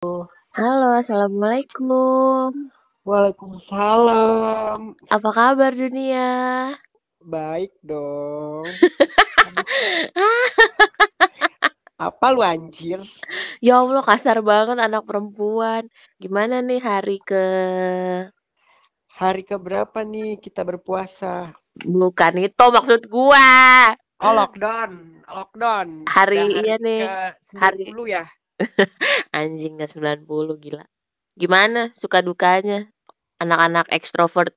Halo, assalamualaikum. Waalaikumsalam. Apa kabar dunia? Baik dong. Apa lu anjir? Ya Allah, kasar banget anak perempuan. Gimana nih hari ke Hari keberapa nih kita berpuasa? bukan itu maksud gua. Oh, lockdown. Lockdown. Hari Udah iya nih. ke Hari 90 ya? anjing gak 90 gila. Gimana suka dukanya anak-anak ekstrovert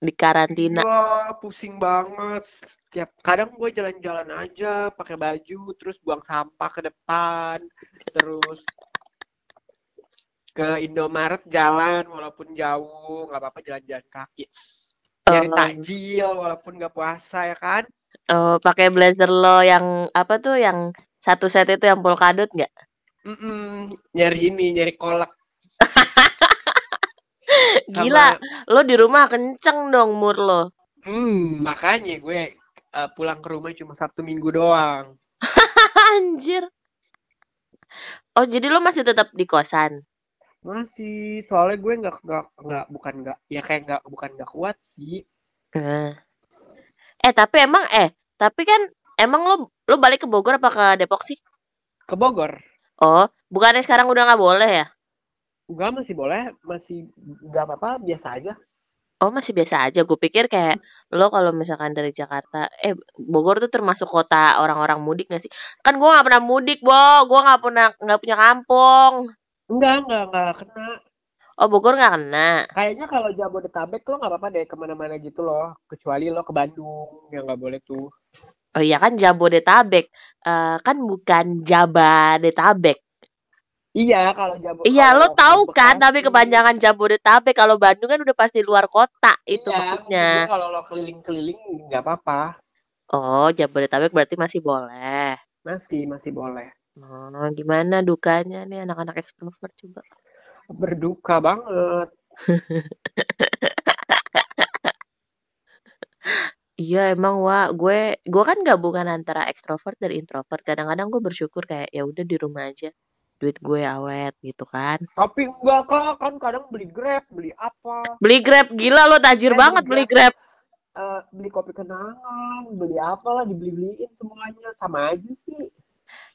di karantina? Wah, pusing banget. Setiap kadang gue jalan-jalan aja pakai baju terus buang sampah ke depan, terus ke Indomaret jalan walaupun jauh, nggak apa-apa jalan-jalan kaki. Nyari Oh, takjil walaupun nggak puasa ya kan? oh, pakai blazer lo yang apa tuh yang satu set itu yang polkadot nggak? Mm-mm, nyari ini, nyari kolak Gila, sama lo di rumah kenceng dong mur lo. hmm, makanya gue eh, pulang ke rumah cuma Sabtu Minggu doang. Anjir. Oh, jadi lo masih tetap di kosan? Masih, soalnya gue nggak nggak nggak bukan nggak ya kayak nggak bukan nggak kuat sih. Nah. Eh, tapi emang eh, tapi kan emang lo lo balik ke Bogor apa ke Depok sih? Ke Bogor, Oh, bukannya sekarang udah nggak boleh ya? enggak masih boleh, masih nggak apa-apa, biasa aja. Oh, masih biasa aja. Gue pikir kayak lo kalau misalkan dari Jakarta, eh Bogor tuh termasuk kota orang-orang mudik gak sih? Kan gue nggak pernah mudik, Bo. Gue nggak pernah nggak punya kampung. Enggak, enggak, enggak kena. Oh, Bogor nggak kena. Kayaknya kalau Jabodetabek lo nggak apa-apa deh ke mana-mana gitu loh. Kecuali lo ke Bandung, yang nggak boleh tuh. Oh iya kan Jabodetabek. Eh kan bukan Jabadetabek. Iya, kalau Jabo Iya, lo kalau tahu ke kan, tapi Bekasi, kepanjangan Jabodetabek. Kalau Bandung kan udah pasti luar kota, itu iya, maksudnya. kalau lo keliling-keliling nggak apa-apa. Oh, Jabodetabek berarti masih boleh. Masih, masih boleh. Oh, gimana dukanya nih anak-anak ekstrovert coba? Berduka banget. Iya emang wa gue gue kan gabungan antara ekstrovert dan introvert. Kadang-kadang gue bersyukur kayak ya udah di rumah aja, duit gue awet gitu kan. Tapi enggak kak, kan kadang beli Grab, beli apa. Beli Grab gila lo tajir Eh, beli banget beli Grab, Grab. eh, beli kopi kenangan, beli apalah, dibeli-beliin semuanya. Sama aja sih.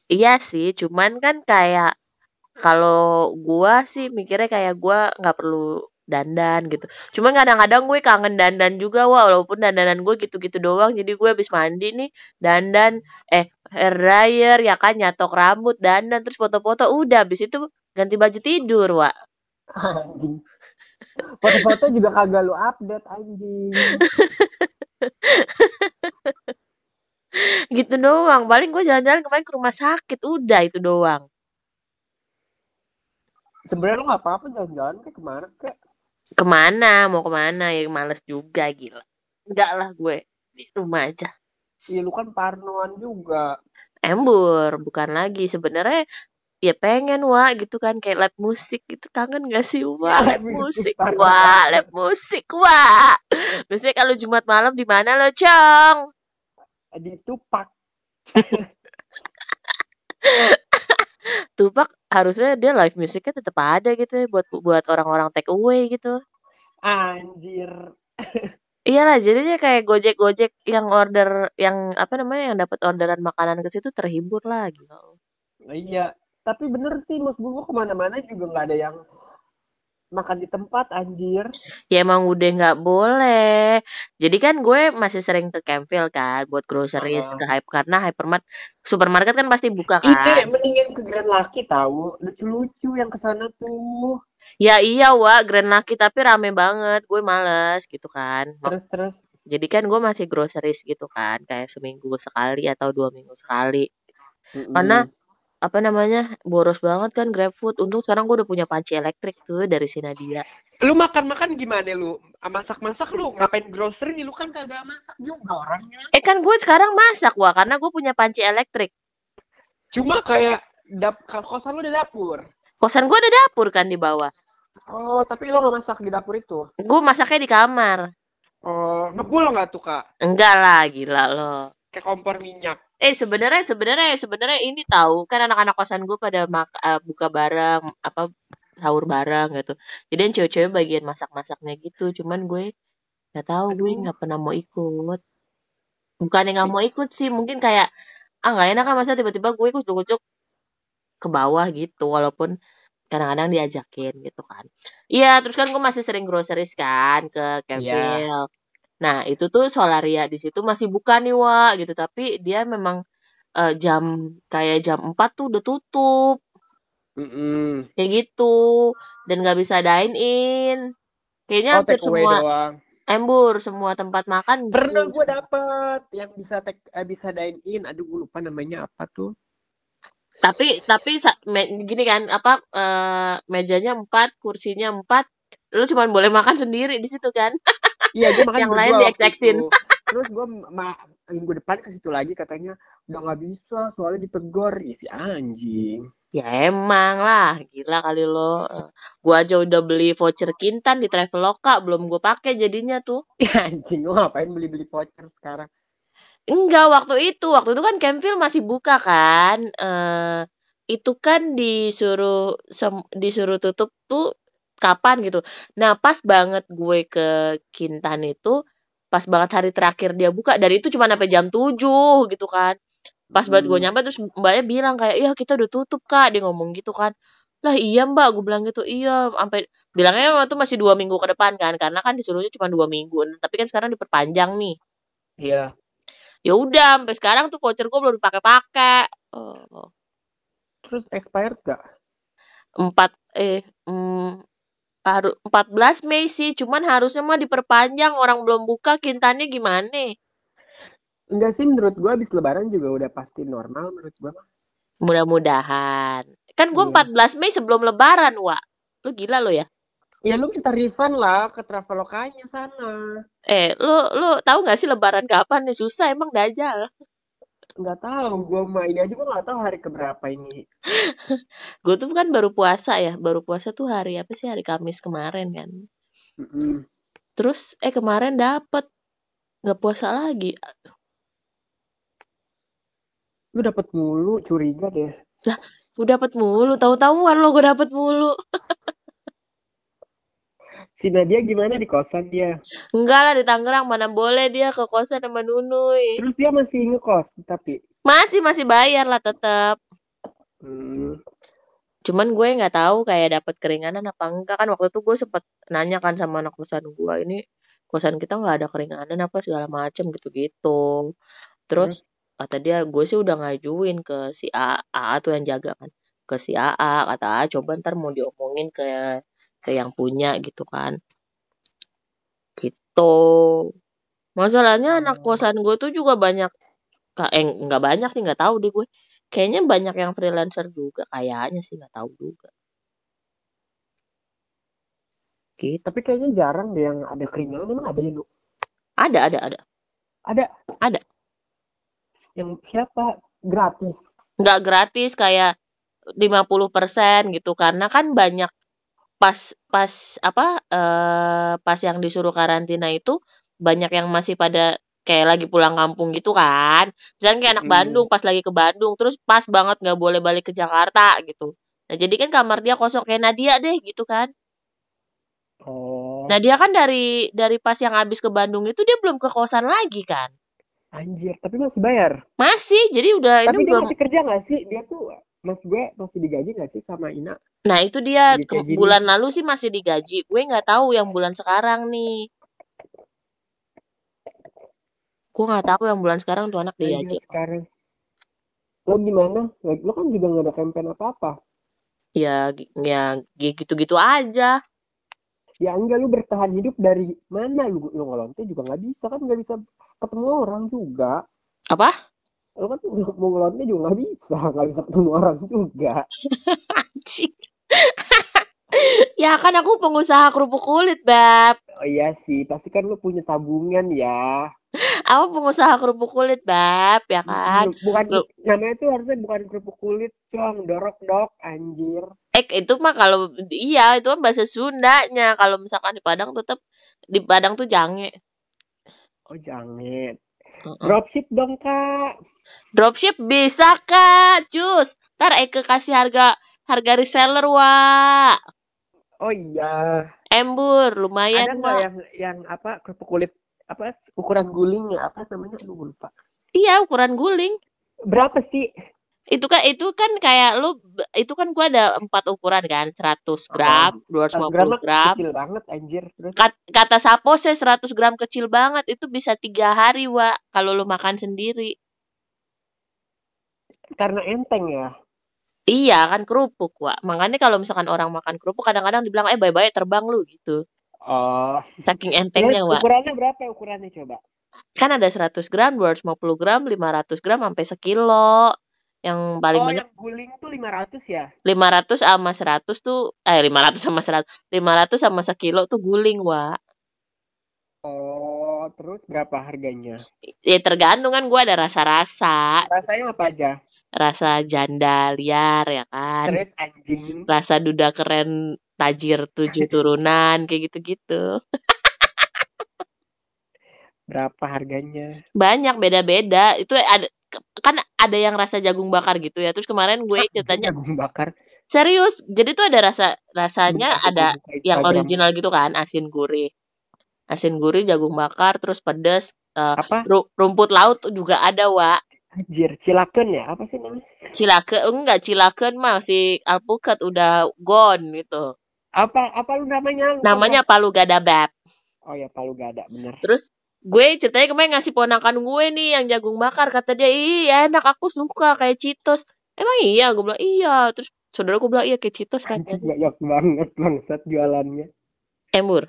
Iya sih, cuman kan kayak kalau gua sih mikirnya kayak gua nggak perlu dandan gitu. Cuman kadang-kadang gue kangen dandan juga wah, walaupun dandanan gue gitu-gitu doang. Jadi gue habis mandi nih dandan eh hair dryer ya kan nyatok rambut dandan terus foto-foto udah habis itu ganti baju tidur wa. Anjing. Foto-foto juga kagak lu update, anjing. Gitu doang. Paling gue jalan-jalan kemarin ke rumah sakit udah itu doang. Sebenarnya lo nggak apa-apa jalan-jalan kayak ke mana kek. Ke mana mau ke mana ya males juga gila. Enggak lah gue di rumah aja. Iya lu kan parnoan juga. Embur, bukan lagi. Sebenarnya ya pengen wa gitu kan kayak live musik gitu kangen gak sih wa Ya, live musik wa live musik wa biasanya kalau Jumat malam di mana lo cong Di Tupak. Tupak harusnya dia live musiknya tetap ada gitu ya buat buat orang-orang take away gitu Anjir. iyalah jadinya kayak gojek gojek yang order yang apa namanya yang dapat orderan makanan ke situ terhibur lah gitu Iya. Tapi bener sih, mas gue ke mana-mana juga nggak ada yang makan di tempat, anjir. ya emang udah nggak boleh jadi kan gue masih sering ke Campville kan buat groceries ke Heeh. hype karena hypermart supermarket kan pasti buka Ide, kan mendingan ke Grand Laki tahu. Lucu-lucu yang ke sana tuh. ya iya wa Grand Laki tapi rame banget gue males gitu kan Terus terus. jadi kan gue masih groceries gitu kan kayak seminggu sekali atau dua minggu sekali karena Mm-mm. Apa namanya boros banget kan GrabFood untung sekarang gue udah punya panci elektrik tuh dari si Nadia Lu makan-makan gimana lu? Masak-masak lu ngapain grocery? Lu kan kagak masak juga orangnya. eh kan gue sekarang masak wah karena gue punya panci elektrik Cuma kayak dap kosan lu ada dapur. kosan gue ada dapur kan di bawah Oh, tapi lo nggak masak di dapur itu? gue masaknya di kamar Oh, ngebul nggak tuh kak? enggak lah gila lo Kayak kompor minyak. Eh sebenarnya sebenarnya sebenarnya ini tahu. Kan anak-anak kosan gue pada mak eh, buka bareng apa sahur bareng gitu. Jadi yang cewek-cewek bagian masak-masaknya gitu. Cuman gue nggak tahu gue nggak pernah mau ikut. Bukannya nggak mau ikut sih mungkin kayak ah nggak enak kan masa tiba-tiba gue kucuk-kucuk ke bawah gitu. Walaupun kadang-kadang diajakin gitu kan. Iya terus kan gue masih sering groceries kan ke Kevil nah itu tuh Solaria di situ masih buka nih wa gitu tapi dia memang eh, jam kayak jam 4 tuh udah tutup Mm-mm. kayak gitu dan nggak bisa dine in kayaknya Oh, hampir semua doang. embur semua tempat makan Pernah gitu gue dapet yang bisa take, eh, bisa dine in. Aduh, gue lupa namanya apa tuh. tapi tapi gini kan apa eh, mejanya empat kursinya empat lu cuma boleh makan sendiri di situ kan Iya, gue makan Yang lain itu. Terus gue ma- minggu depan ke situ lagi katanya udah nggak bisa soalnya ditegor. Ih, si anjing. ya emang lah gila kali lo gua aja udah beli voucher kintan di Traveloka belum gue pakai jadinya tuh Ya anjing, lo ngapain beli-beli voucher sekarang? enggak waktu itu waktu itu kan Campville masih buka kan eh itu kan disuruh sem- disuruh tutup tuh kapan gitu. Nah pas banget gue ke Kintan itu pas banget hari terakhir dia buka dari itu cuma sampai jam 7 gitu kan. Pas banget gue Hmm. nyampe terus mbaknya bilang kayak iya kita udah tutup kak. Dia ngomong gitu kan. Lah iya mbak gue bilang gitu. Iya sampai bilangnya waktu masih dua minggu ke depan kan karena kan disuruhnya cuma dua minggu. Tapi kan sekarang diperpanjang nih. Iya. ya udah sampai sekarang tuh voucher gue belum dipakai-pakai. Oh, Terus expired gak? empat eh mm, harus 14 Mei sih cuman harusnya mah diperpanjang orang belum buka kintannya gimana Enggak sih, menurut gue habis lebaran juga udah pasti normal menurut gue mah. mudah-mudahan kan gue Iya. 14 Mei sebelum lebaran wa lu gila lo ya Ya lu minta refund lah ke Travelokanya sana. eh lu lu tahu nggak sih lebaran kapan nih susah emang dajal Nggak tahu, gue mah ini aja gue nggak tahu hari keberapa ini. gue tuh kan baru puasa ya baru puasa tuh hari apa sih hari Kamis kemarin kan Mm-mm. terus eh kemarin dapet nggak puasa lagi Lu dapet mulu, curiga deh. gue dapet mulu tahu-tahuan lo gue dapet mulu Si Nadia gimana di kosan dia? enggak lah di Tangerang mana boleh dia ke kosan sama Nunui Terus dia masih ngekos, tapi. masih masih bayar lah tetap Hmm. cuman gue nggak tahu kayak dapat keringanan apa enggak kan waktu itu gue sempet nanya kan sama anak kosan gue ini kosan kita nggak ada keringanan apa segala macem gitu-gitu terus kata dia gue sih udah ngajuin ke si A, A tuh yang jaga kan ke si AA kata A coba ntar mau diomongin ke ke yang punya gitu kan gitu masalahnya anak Oh. kosan gue tuh juga banyak eh nggak banyak sih nggak tahu deh gue kayaknya banyak yang freelancer juga kayaknya sih nggak tahu juga gitu Tapi kayaknya jarang deh yang ada keringanan. Emang ada ya, lu? ada ada ada Ada. Ada. Yang siapa? Gratis. nggak gratis kayak 50% gitu karena kan banyak pas pas apa eh pas yang disuruh karantina itu banyak yang masih pada kayak lagi pulang kampung gitu kan misalnya kayak anak Mm. Bandung pas lagi ke Bandung terus pas banget nggak boleh balik ke Jakarta gitu nah jadi kan kamar dia kosong kayak Nadia deh gitu kan Oh. nah dia kan dari dari pas yang habis ke Bandung itu dia belum ke kosan lagi kan Anjir, tapi masih bayar. masih jadi udah Tapi ini dia belum masih kerja nggak sih? Dia tuh, mas gue masih digaji nggak sih sama Ina? Nah itu dia ke- bulan lalu sih masih digaji. Gue nggak tahu yang bulan sekarang nih. Gue nggak tahu yang bulan sekarang tuh anak Anjir digaji. sekarang. Lo gimana? Lo kan juga nggak ada campaign apa-apa. Ya, ya gi- gitu-gitu aja. Ya enggak, lu bertahan hidup dari mana? Lu, lu ngelonte juga nggak bisa kan? Nggak bisa ketemu orang juga. Apa? Lu kan mau ngelonte juga nggak bisa. Nggak bisa ketemu orang juga. Anjing. ya kan aku pengusaha kerupuk kulit, Bab. Oh iya sih, pasti kan lu punya tabungan ya. Aku pengusaha kerupuk kulit, Bab, ya kan? Bukan, Lu- namanya tuh harusnya bukan kerupuk kulit, cong. Dorok dok, anjir. Eh itu mah kalau iya itu kan bahasa Sundanya. Kalau misalkan di Padang tetap di Padang tuh jange. Oh jangan. Dropship dong kak. Dropship bisa kak, cus. Ntar Eke kasih harga harga reseller wa. Oh iya. Embur, Ada lumayan nggak Wak. yang yang apa kerupuk kulit apa ukuran gulingnya apa namanya? Aduh, lupa. Iya, ukuran guling. Berapa sih? Itu kan itu kan kayak lu itu kan gua ada empat ukuran kan, 100 gram, 100 gram 250 mah gram. kecil banget anjir. Terus Kat- Kata Sapo saya 100 gram kecil banget, itu bisa tiga hari, Wak, kalau lu makan sendiri. karena enteng ya. Iya, kan kerupuk, Wak. Makanya kalau misalkan orang makan kerupuk kadang-kadang dibilang, "Eh, bye-bye terbang lu," gitu. Oh. Saking entengnya, Wak. ukurannya berapa ya ukurannya coba? Kan ada 100 gram, 250 gram, 500 gram sampai sekilo. Yang paling Oh, banyak yang guling tuh 500 ya? 500 sama 100 tuh eh 500 sama 100 500 sama sekilo tuh guling, Wak. Oh, terus berapa harganya? Ya tergantung kan gua ada rasa-rasa, Rasanya apa aja? rasa janda liar ya kan. Terus anjing. Rasa duda keren tajir tujuh turunan kayak gitu-gitu. Berapa harganya? Banyak beda-beda. Itu ada kan ada yang rasa jagung bakar gitu ya. Terus kemarin gue ceritanya jagung bakar. serius. Jadi tuh ada rasa rasanya Bentar, ada yang original gitu kan, asin gurih. Asin gurih, jagung bakar, terus pedas, eh, Apa? ru- rumput laut juga ada, Wak. Anjir, cilaken ya? Apa sih namanya? Cilake enggak cilaken mah si alpukat udah gone gitu. Apa apa lu namanya? Namanya palu gada bab. Oh ya, Palu Gada, bener. Terus gue ceritanya kemarin ngasih ponakan gue nih yang jagung bakar kata dia ih enak aku suka kayak Citos emang iya? Gue bilang iya. Terus saudara gue bilang iya kayak Citos katanya banyak banget bangsat jualannya. emur.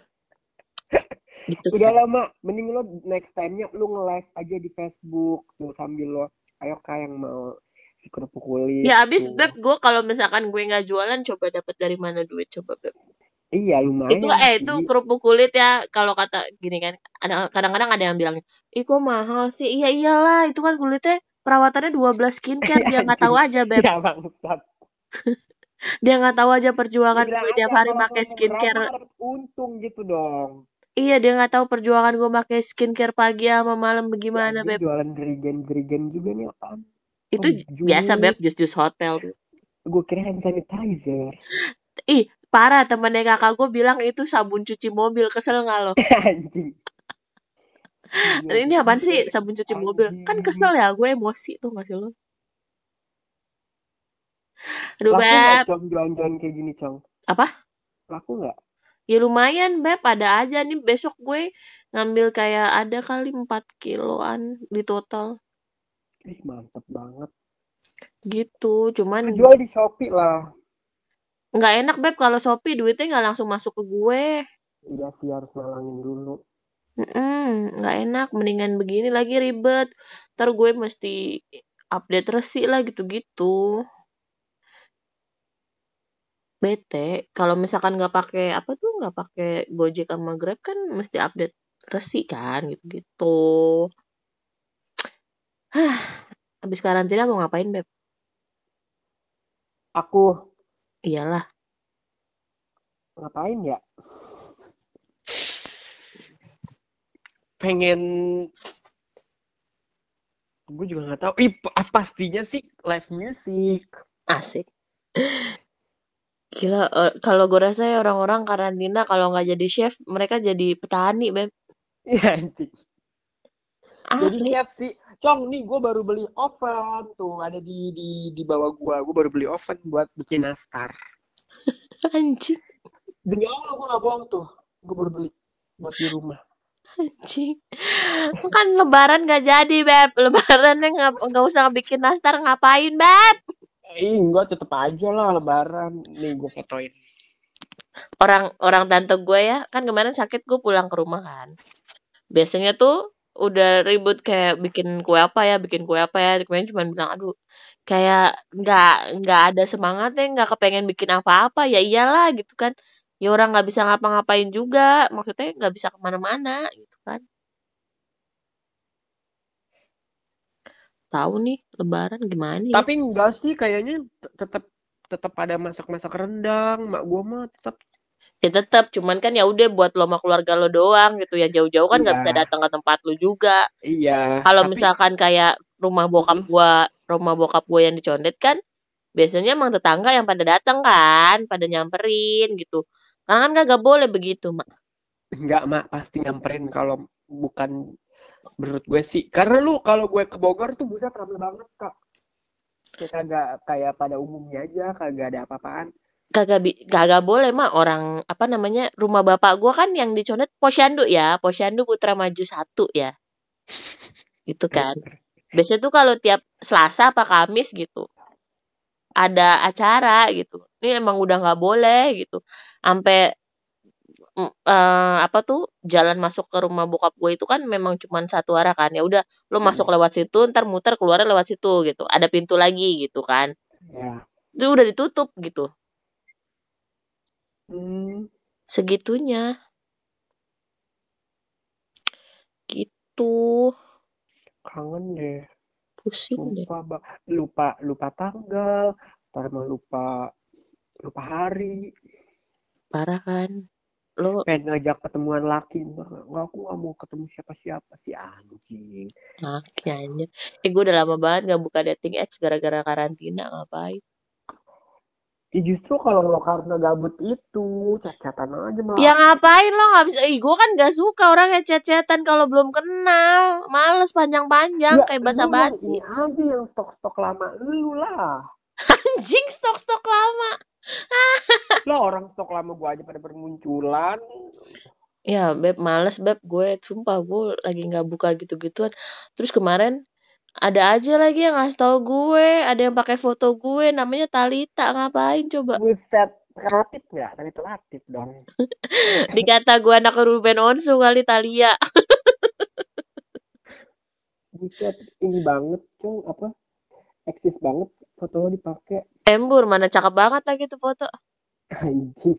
Gitu Udah lama, mending lo next time-nya lu nge-live aja di Facebook tuh sambil lo ayo kak yang mau si kerupuk kulit ya abis tuh. beb gue kalau misalkan gue nggak jualan coba dapat dari mana duit coba beb Iya, itu lumayan eh itu sih. kerupuk kulit ya kalau kata gini kan ada kadang-kadang ada yang bilang ih kok mahal sih iya iyalah itu kan kulitnya perawatannya 12 skincare dia nggak tahu aja beb Ya bangsat. dia nggak tahu aja perjuangan Bilang gue tiap hari kalau pakai ngomong skincare untung gitu dong. Iya, dia nggak tahu perjuangan gue pakai skincare pagi sama malam bagaimana, anjing Beb. jualan gerigen-gerigen juga nih apaan? Itu Oh, j- biasa, Beb, jus. jus-jus hotel. Gue kira hand sanitizer. Ih, parah temennya kakak gue bilang itu sabun cuci mobil. Kesel nggak lo? Anjing. Ini apaan sih sabun cuci mobil? Kan Anjing. kesel ya, gue emosi tuh nggak sih lo? Aduh, Laku Beb. Cong jualan-jualan kayak gini, Cong? Apa? Laku nggak? Ya lumayan, Beb. Ada aja nih. Besok gue ngambil kayak ada kali 4 kiloan di total. Ih, mantep banget. Gitu. Cuman Jual di Shopee lah. Nggak enak, Beb. Kalau Shopee duitnya nggak langsung masuk ke gue. Iya sih harus nalangin dulu. Mm-mm, nggak enak, mendingan begini lagi ribet. Ntar gue mesti update resi lah gitu-gitu. Bete, kalau misalkan nggak pakai apa tuh nggak pakai Gojek sama Grab kan mesti update resi kan gitu-gitu. Hah, habis karantina mau ngapain, Beb? Aku Iyalah, ngapain ya? Pengen gue juga nggak tahu. Ih, pa- pastinya sih live music. asik. Gila, eh, kalau gue rasa ya orang-orang karantina kalau nggak jadi chef, mereka jadi petani, Beb. Iya anjing. Jadi chef sih. Cong, nih gue baru beli oven tuh ada di di di bawah gua. Gue baru beli oven buat bikin nastar. Anjing. Demi Allah gue gak bohong tuh. Gue baru beli buat di rumah. Anjing. Kan lebaran gak jadi, Beb. Lebarannya nggak nggak usah bikin nastar ngapain, Beb? Eh, enggak tetep aja lah lebaran. Nih gue fotoin. Orang orang tante gue ya, kan kemarin sakit gue pulang ke rumah kan. Biasanya tuh udah ribut kayak bikin kue apa ya, bikin kue apa ya. Kemarin cuma bilang, aduh, kayak nggak nggak ada semangatnya, nggak kepengen bikin apa-apa. Ya iyalah gitu kan. Ya orang nggak bisa ngapa-ngapain juga. Maksudnya nggak bisa ke mana-mana gitu kan. Tahu nih, lebaran gimana ya? Tapi enggak sih kayaknya tetap tetap ada masak-masak rendang. Mak gue mah tetap Ya tetap, cuman kan ya udah buat lo sama keluarga lo doang gitu. Yang jauh-jauh kan nggak bisa Iya. datang ke tempat lo juga. iya. Kalau Tapi misalkan kayak rumah bokap Mm, gua, rumah bokap gua yang dicondet kan, biasanya emang tetangga yang pada datang kan, pada nyamperin gitu. Karena kan kagak boleh begitu, Mak. Enggak, Mak, pasti nyamperin kalau bukan menurut gue sih. Karena lu kalau gue ke Bogor tuh buset rame banget, Kak. Kayak kagak kayak pada umumnya aja, kagak ada apa-apaan. Kagak bi- kagak boleh, Mak. Orang apa namanya? Rumah bapak gua kan yang diconet Posyandu ya, Posyandu Putra Maju satu ya. Gitu kan. Biasanya tuh kalau tiap Selasa apa Kamis gitu ada acara gitu. Ini emang udah nggak boleh gitu. Sampai mm, eh, apa tuh jalan masuk ke rumah bokap gue itu kan memang cuman satu arah kan. Ya udah, lo masuk lewat situ, ntar muter keluar lewat situ gitu. Ada pintu lagi gitu kan. Ya. Itu udah ditutup gitu. Hmm, Segitunya. Gitu. kangen deh. Pusing deh. Lupa, Bang. lupa, lupa tanggal, ntar lupa, lupa hari. Parah kan. Lo Pengen ngajak ketemuan laki, ntar nggak aku nggak mau ketemu siapa-siapa si anjing. makanya. Eh gue udah lama banget gak buka dating apps gara-gara karantina ngapain. Ya justru kalau lo karena gabut itu, cacatan aja malah. Ya ngapain lo nggak bisa? Ih, gue kan gak suka orang yang chat-chatan kalau belum kenal. Males panjang-panjang Ya, kayak yang basa-basi. ini aja yang stok-stok lama lu lah. Anjing stok-stok lama. Lo orang stok lama gua aja pada bermunculan. Ya, Beb, males, Beb. Gue, sumpah, gue lagi nggak buka gitu-gituan. Terus kemarin, ada aja lagi yang ngasih tau gue. Ada yang pakai foto gue, namanya Talita. Ngapain coba? Buset, relatif nggak? Tadi relatif dong. Dikata gue anak Ruben Onsu kali Talia. Buset, ini banget cung apa? Eksis banget foto lo dipakai. Embur, mana cakep banget lagi tuh foto. Anjing.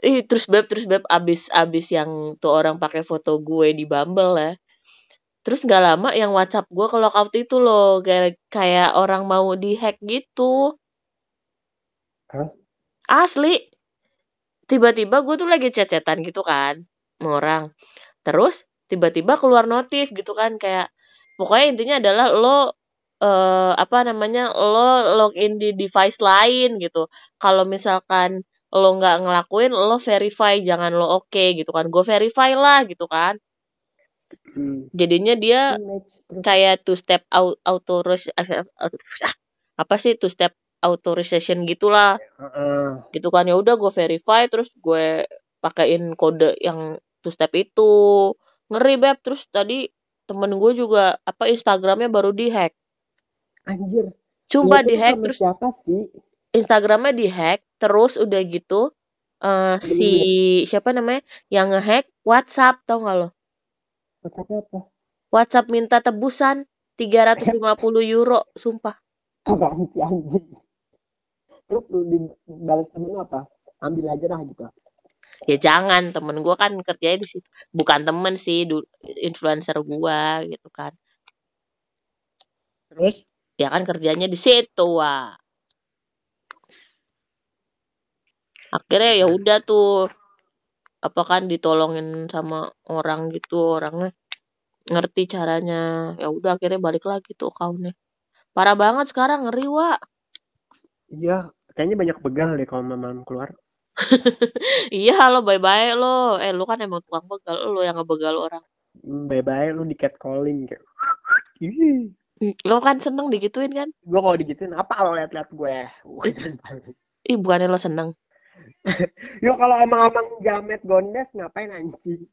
Ih, terus Beb, terus Beb, abis, abis yang tuh orang pakai foto gue di Bumble ya. Terus nggak lama yang WhatsApp gue ke lockout itu loh, kayak kayak orang mau dihack gitu. Hah? Asli. Tiba-tiba gue tuh lagi chat-chatan gitu kan, sama orang. Terus tiba-tiba keluar notif gitu kan kayak pokoknya intinya adalah lo eh apa namanya lo login di device lain gitu. Kalau misalkan lo nggak ngelakuin lo verify jangan lo oke gitu kan. Gue verify lah gitu kan. Hmm. Jadinya dia Image kayak two step au- authoris ah, apa sih two step authorization gitulah Heeh. gitu kan ya udah gue verify terus gue pakein kode yang two step itu ngeri beb terus tadi temen gue juga apa Instagramnya baru dihack Anjir. Dia tuh dihack terus siapa sih? Instagramnya dihack terus udah gitu eh si siapa namanya yang ngehack WhatsApp tau gak lo WhatsAppnya apa? WhatsApp minta tebusan 350 euro sumpah Apaan sih anjing? Terus lu dibalas temen lu apa? Ambil aja dah gitu. ya jangan temen gue kan kerjanya di situ bukan temen sih influencer gue gitu kan Terus? ya kan kerjanya di situ wah akhirnya ya udah tuh apa kan ditolongin sama orang gitu orangnya ngerti caranya. Ya udah akhirnya balik lagi tuh accountnya. Parah banget sekarang ngeri wa Iya, kayaknya banyak begal deh kalau malam keluar. iya lo bye bye lo. Eh lu kan emang tukang begal lo yang ngebegal orang. Hmm, Bye-bye lu di catcalling kayak. Ih, lo kan seneng digituin kan? Gue kalau digituin apa lo liat-liat gue? Ih bukannya lo seneng Yo kalau emang-emang jamet gondes ngapain anjing?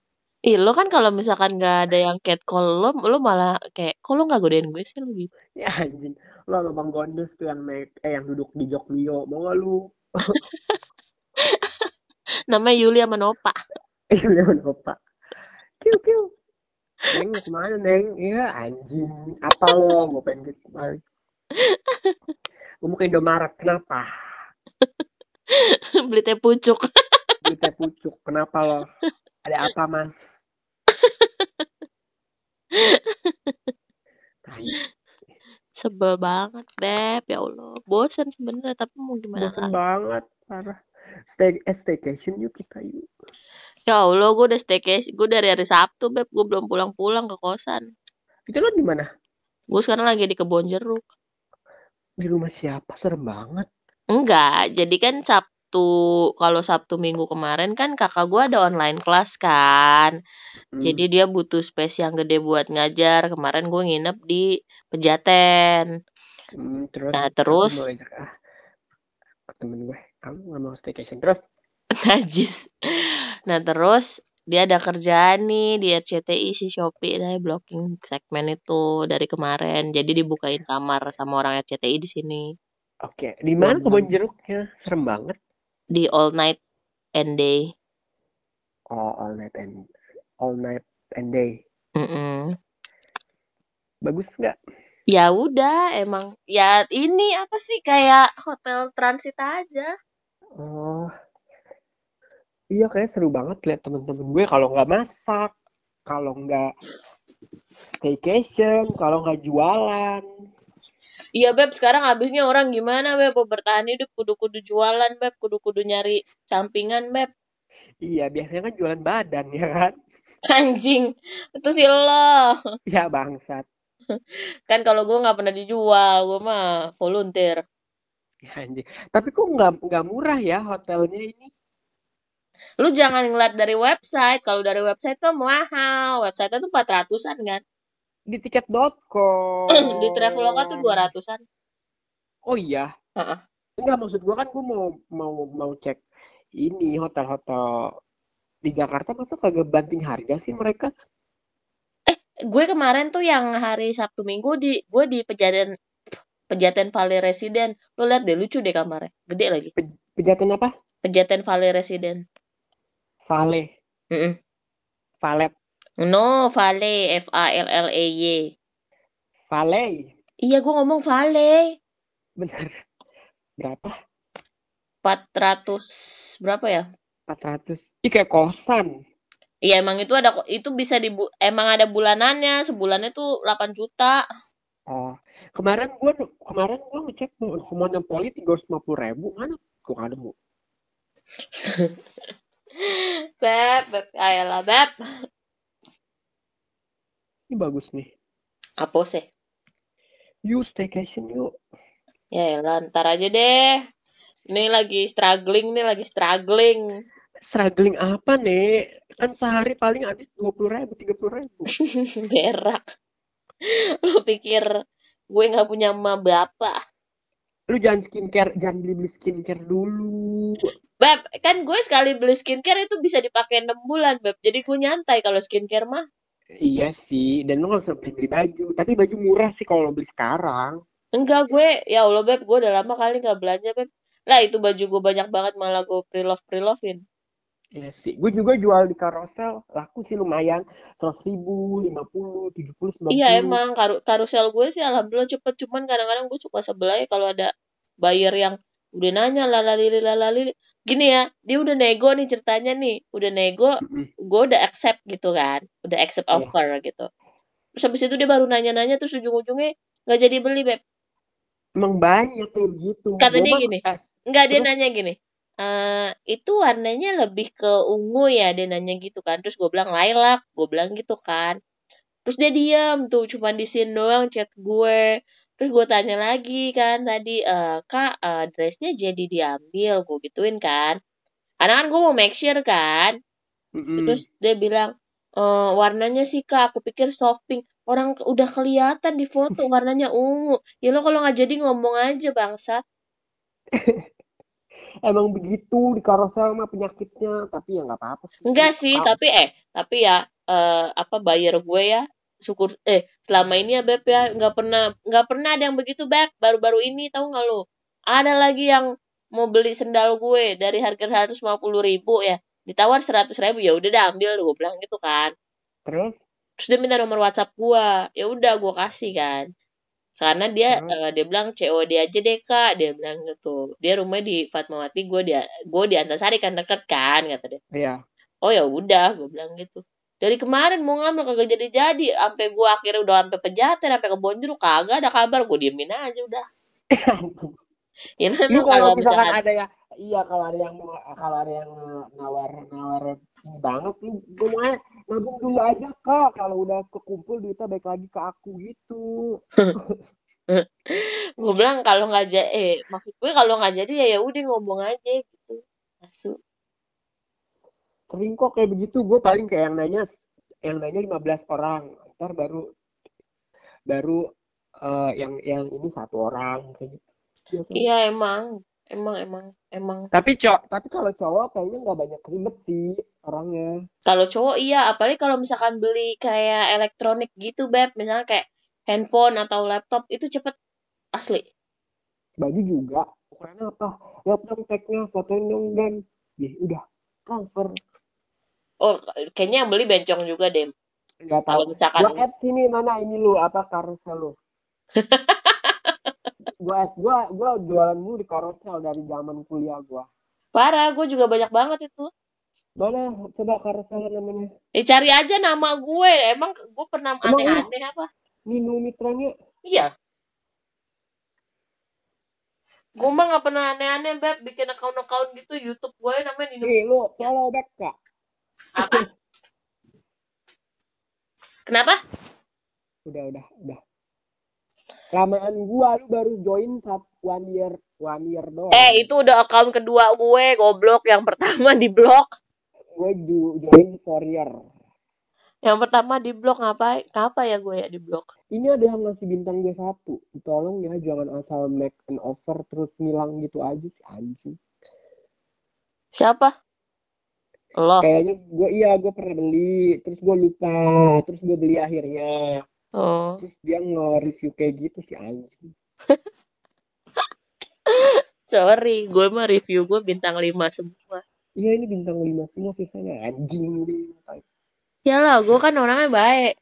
Ih, lo kan kalau misalkan gak ada yang catcall lo, lo malah kayak, kok lo gak godain gue sih lo gitu. Ya anjing. Lo sama Bang Gondes tuh yang naik eh yang duduk di jok Mio. Mau gak lu? Namanya Yuli sama Nova. Iya, dia lupa. Kiu kiu. Neng mau ke mana Neng? Iya anjing. Apa lo? Gue pengen gitu. Gue mau ke Indomaret. Kenapa? Beli teh pucuk. Beli teh pucuk. Kenapa lo? Ada apa mas? Sebel banget, Beb. Ya Allah. Bosan sebenarnya, tapi mau gimana Bosan lagi. banget. Parah. Stay, eh, staycation yuk kita yuk. Ya Allah, gue udah staycation. Gue dari hari Sabtu, Beb. Gue belum pulang-pulang ke kosan. Itu lo di mana? Gue sekarang lagi di kebon jeruk. Di rumah siapa? Serem banget. Enggak, jadi kan Sab Sabtu kalau Sabtu Minggu kemarin kan kakak gue ada online kelas kan. Hmm. Jadi dia butuh space yang gede buat ngajar. Kemarin gue nginep di Pejaten. Hmm, terus Nah, aku terus ajak ah ke temen gue kamu nggak mau staycation terus najis. Nah, terus dia ada kerjaan nih di RCTI si Shopee saya blocking segmen itu dari kemarin. Jadi dibukain kamar sama orang RCTI di sini oke di mana kebun jeruknya? Serem banget. Di all night and day. oh all night and all night and day. Mm-mm. bagus nggak? Ya udah, emang ya ini apa sih kayak hotel transit aja. oh. Iya kayak seru banget lihat temen-temen gue kalau nggak masak kalau nggak staycation kalau nggak jualan Iya beb, sekarang habisnya orang gimana beb? Mau bertahan hidup kudu-kudu jualan beb, kudu-kudu nyari sampingan beb. iya biasanya kan jualan badan ya kan Anjing, itu sih lo. ya bangsat Kan kalau gue nggak pernah dijual, gue mah volunteer. ya, anjing tapi kok nggak nggak murah ya hotelnya ini Lu jangan ngeliat dari website, kalau dari website tuh mahal. Website tuh 400-an kan. Di tiket.com Di Traveloka tuh 200-an. oh iya Heeh. enggak maksud gua kan gua mau mau mau cek ini hotel-hotel di Jakarta masa kagak banting harga sih mereka Gue kemarin tuh yang hari Sabtu Minggu di gue di Pejaten Pejaten Valley Resident. Lu lihat deh lucu deh kamarnya. Gede lagi. Pe- Pejaten apa Pejaten Valley Resident. Vale Mm-mm. Valet No, Valley, F A L L E Y. Valley Iya, gue ngomong Valley. bener berapa 400 berapa ya? 400 Ih kayak kosan Iya, emang itu ada itu bisa di emang ada bulanannya. Sebulannya tuh 8 juta. oh kemarin gua kemarin gua ngecek Monopoli tiga ratus lima puluh ribu mana gua nggak nemu Beb, beb, ayolah, beb. Ini bagus nih Apa sih? yuk staycation yuk Ya elah, ntar aja deh. Ini lagi struggling nih, lagi struggling. struggling apa nih kan sehari paling habis dua puluh ribu tiga puluh ribu Berak. Lu pikir gue nggak punya emak bapak? lu jangan skincare jangan beli beli skincare dulu Beb, kan gue sekali beli skincare itu bisa dipakai 6 bulan, Beb. Jadi gue nyantai kalau skincare mah. Iya sih dan lu nggak usah beli beli baju tapi baju murah sih kalau lo beli sekarang Enggak gue, ya Allah Beb, gue udah lama kali nggak belanja Beb. Lah itu baju gue banyak banget malah gue pre-love pre-lovein. Iya sih gue juga jual di carousel laku sih lumayan seratus ribu lima puluh tujuh puluh sembilan Iya emang karu karusel gue sih alhamdulillah cepet cuman kadang-kadang gue suka sebelah ya kalau ada buyer yang udah nanya lalalili lalalili. Gini ya, dia udah nego nih ceritanya nih, udah nego, gue udah accept gitu kan, udah accept Iya. offer gitu. Terus habis itu dia baru nanya-nanya terus ujung-ujungnya nggak jadi beli Beb. emang banyak kayak gitu Kata dia gini, Enggak, dia nanya gini. eh itu warnanya lebih ke ungu ya, dia nanya gitu kan. Terus gue bilang lilac, gue bilang gitu kan. Terus dia diam tuh, cuma di sini doang chat gue. Terus gue tanya lagi kan tadi, eh kak, eh, dressnya jadi diambil, gue gituin kan. Karena kan gue mau make sure kan. mm-mm. Terus dia bilang, eh warnanya sih kak, aku pikir soft pink. Orang udah kelihatan di foto warnanya ungu. Ya lo kalau nggak jadi ngomong aja bangsa. emang begitu di carousel mah penyakitnya tapi ya nggak apa-apa sih Enggak sih, tapi eh, tapi ya eh apa buyer gue ya syukur eh selama ini ya Beb ya nggak pernah nggak pernah ada yang begitu Beb baru-baru ini tahu nggak lo ada lagi yang mau beli sendal gue dari harga 150 ribu ya ditawar 100 ribu ya udah dah ambil gue bilang gitu kan. Terus? Terus dia minta nomor WhatsApp gue ya udah gue kasih kan. Karena dia terus? eh, dia bilang COD aja deh kak dia bilang gitu. Dia rumahnya di Fatmawati gue dia gue di Antasari kan deket kan kata dia. Ya oh ya udah gue bilang gitu dari kemarin mau ngambil kagak jadi jadi sampai gue akhirnya udah sampai pejaten sampai ke kagak ada kabar. Gue diemin aja udah. Ya lu memang kalau misalkan ada ya iya kalau ada yang mau kalau ada yang nawar nawar ini banget lu gue mau nabung dulu aja kak. Kalau udah kekumpul duitnya baik lagi ke aku gitu. Gue bilang kalau nggak jadi eh maksud gue kalau nggak jadi ya ya udah ngomong aja gitu. Asu. Sering kok kayak begitu. Gue paling kayak yang nanya, yang nanya 15 orang. Ntar baru baru eh, yang yang ini satu orang kayak gitu. Iya emang, emang emang emang. Tapi cowok, tapi kalau cowok kayaknya nggak banyak ribet sih orangnya. Kalau cowok iya, apalagi kalau misalkan beli kayak elektronik gitu, Beb, misalnya kayak handphone atau laptop itu cepet asli. Baju juga. Ukurannya apa? Dong tagnya, fotoin dong dan, ya udah transfer. Oh, kayaknya yang beli bencong juga deh. Kalau tahu. misalkan Gua add sini mana ini lu apa carousel lu. Gua add gua gua jualan dulu di carousel dari zaman kuliah gua. parah, gue juga banyak banget itu. Mana coba carousel namanya? Ya cari aja nama gue. Emang gue pernah lu aneh-aneh apa? Nino Mitranya Iya. Gue mah gak pernah aneh-aneh, Beb. Bikin account-account gitu. Youtube gue namanya Nino. nih lu follow back kak. Apa? Kenapa? Udah udah udah. Lamaan gua lu baru join satu one year one year doang. Eh, itu udah account kedua gue. Goblok. Yang pertama di blok. Gue join for year. Yang pertama di blok ngapain? Kenapa ya gue ya di blok? Ini ada yang ngasih bintang gue satu. Tolong ya jangan asal make an offer terus ngilang gitu aja sih anjing. Siapa? Lo. Kayaknya gue iya gue pernah beli terus gue lupa terus gue beli akhirnya Oh. terus dia nge-review kayak gitu sih anjing. Sorry, gue mah review gue bintang 5 semua. Iya ini bintang lima semua sisanya anjing deh. Yalah, gue kan orangnya baik.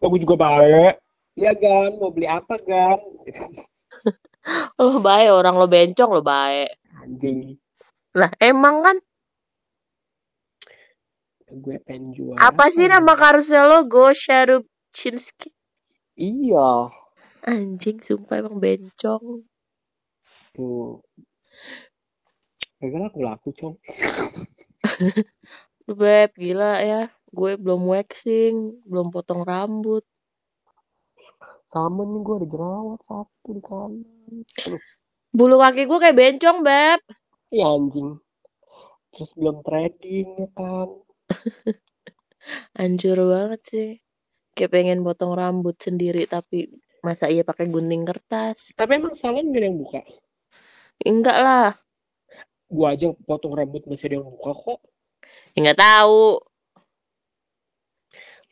Oh, gue juga baik. Iya Gan, mau beli apa Gan? Lo baik, orang lo bencong lo baik. Anjing, Lah, emang kan gue pengen jual apa sih nama karusel lo? Go Sharubchinski. Iya, Anjing, sumpah emang bencong. tuh. Gagal aku laku, Cong. Lu Beb, gila ya. Gue belum waxing, belum potong rambut. Sama nih gue ada jerawat satu di kanan. Bulu kaki gue kayak bencong, Beb. iya anjing. Terus belum trading ya kan. Hancur banget sih. Kayak pengen potong rambut sendiri, tapi masa iya pakai gunting kertas? Tapi emang salon gak ada yang buka. Enggak lah. Gue aja potong rambut masih ada yang buka kok. Ya nggak tahu.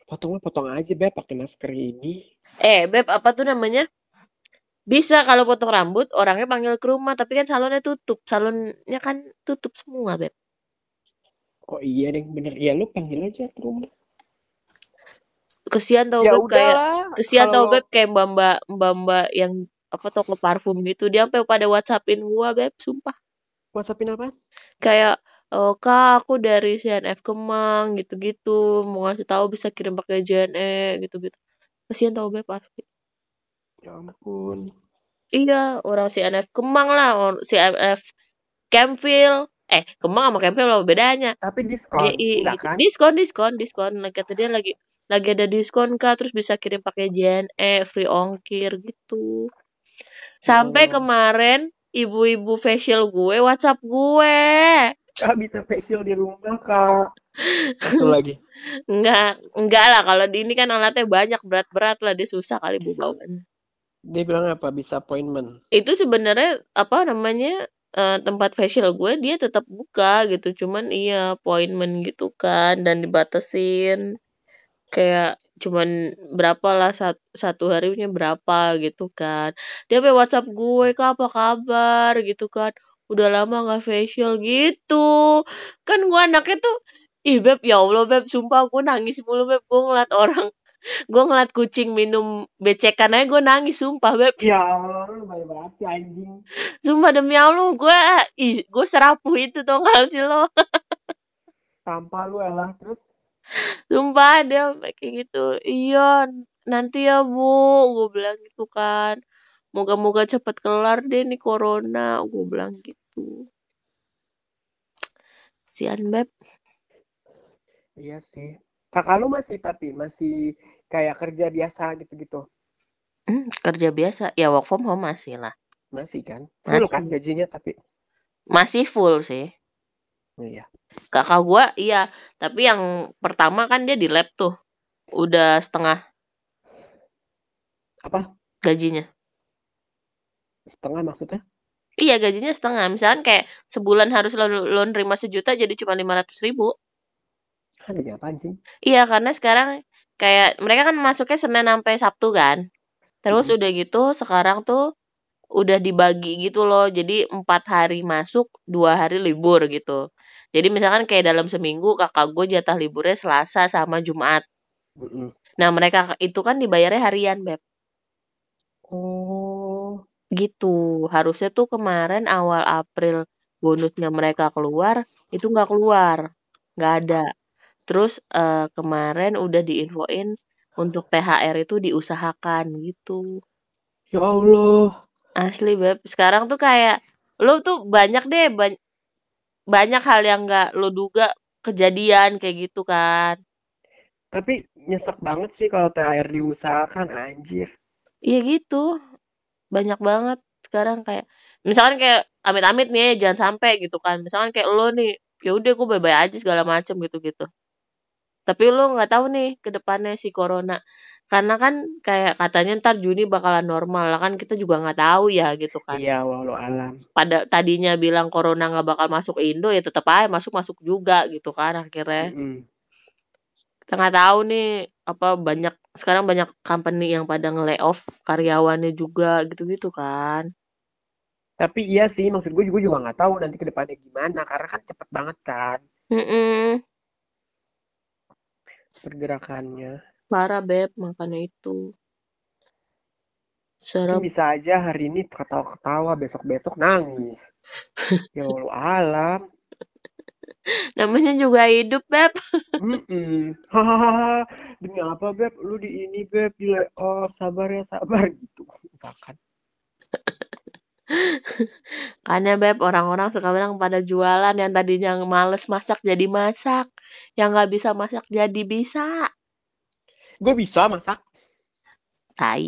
Potongnya potong aja, Beb, pakai masker ini. Eh, Beb, apa tuh namanya? Bisa kalau potong rambut, orangnya panggil ke rumah, tapi kan salonnya tutup. Salonnya kan tutup semua, Beb. Kok iya deh, bener. Ya lu panggil aja ke rumah. Kesian tau Ya Beb kayak kesian tau Beb kayak mbak-mbak mbak-mbak yang apa toko parfum gitu dia sampai pada WhatsAppin gua Beb sumpah WhatsAppin apa? kayak oh kak aku dari CNF Kemang gitu-gitu mau ngasih tahu bisa kirim pakai JNE gitu-gitu kesian tau Beb pasti Ya ampun. iya orang CNF Kemang lah orang CNF Campville eh Kemang sama Campville apa bedanya Tapi diskon, GI enggak gitu kan? diskon diskon diskon Nah, kata dia lagi lagi ada diskon kak terus bisa kirim pakai JNE free ongkir gitu sampai Oh. kemarin ibu-ibu facial gue WhatsApp gue Ah, bisa facial di rumah, Kak. Itu lagi. enggak enggak lah kalau di ini kan alatnya banyak berat-berat lah dia susah kali bu bawaannya Dia bilang apa? Bisa appointment. itu sebenarnya apa namanya eh, tempat facial gue dia tetap buka gitu. Cuman iya appointment gitu kan dan dibatasin. Kayak cuman berapa lah satu, satu harinya berapa gitu kan. Dia sampai WhatsApp gue kak apa kabar? gitu kan. Udah lama nggak facial gitu. Kan gue anaknya tuh ih beb ya Allah beb sumpah gue nangis mulu beb. Gue ngeliat orang gue ngeliat kucing minum becekan aja gue nangis sumpah beb Ya Allah, lu baik banget sih anjing. sumpah demi Allah gue ih gue serapuh itu tau gak sih lo Sampah lu elah. Terus Sumpah dia kayak gitu. Iya, nanti ya Bu, gue bilang gitu kan. Moga-moga cepet kelar deh nih corona, gue bilang gitu. Sian Beb. iya sih. Kakak lu masih tapi masih kayak kerja biasa gitu-gitu. Hmm, kerja biasa. Ya work from home masih lah. Masih kan? Full kan gajinya tapi Masih full sih. Iya. Kakak gua iya, tapi yang pertama kan dia di lab tuh. Udah setengah Apa? gajinya. Setengah maksudnya? Iya gajinya setengah. Misalkan kayak sebulan harus lo, lo nerima sejuta jadi cuma 500 ribu. Ada apa anjing? Iya karena sekarang kayak mereka kan masuknya Senin sampai Sabtu kan. Terus Mm-mm. udah gitu sekarang tuh udah dibagi gitu loh. Jadi empat hari masuk, dua hari libur gitu. Jadi misalkan kayak dalam seminggu kakak gue jatah liburnya Selasa sama Jumat. Mm-mm. Nah mereka itu kan dibayarnya harian beb. Oh, Gitu. Harusnya tuh kemarin awal April bonusnya mereka keluar, itu nggak keluar. Nggak ada. Terus eh, kemarin udah diinfoin untuk THR itu diusahakan gitu. ya Allah. Asli beb. Sekarang tuh kayak lo tuh banyak deh ban- banyak hal yang nggak lo duga kejadian kayak gitu kan. Tapi nyesek banget sih kalau THR diusahakan anjir. Iya gitu. Banyak banget sekarang kayak misalkan kayak amit-amit nih jangan sampai gitu kan. Misalkan kayak lo nih ya udah gue bye-bye aja segala macem gitu-gitu. Tapi lo nggak tahu nih ke depannya si corona. Karena kan kayak katanya ntar Juni bakalan normal lah kan kita juga nggak tahu ya gitu kan. Iya, walau alam. Pada tadinya bilang corona nggak bakal masuk Indo ya tetap aja masuk-masuk juga gitu kan akhirnya. Mm-mm. Kita nggak tahu nih apa banyak sekarang banyak company yang pada nge-layoff karyawannya juga gitu-gitu kan. Tapi iya sih, maksud gue juga juga nggak tahu nanti ke depannya gimana karena kan cepet banget kan Mm-mm. Pergerakannya. Parah beb makanya itu. Serem. bisa aja hari ini ketawa-ketawa, besok-besok nangis. Ya walau alam. Namanya juga hidup beb. Hahaha. Demi apa beb? Lu di ini beb, di oh sabar ya sabar gitu. Misalkan. Karena beb orang-orang suka bilang pada jualan yang tadinya males masak jadi masak. Yang nggak bisa masak jadi bisa. Gue bisa masak, Tai.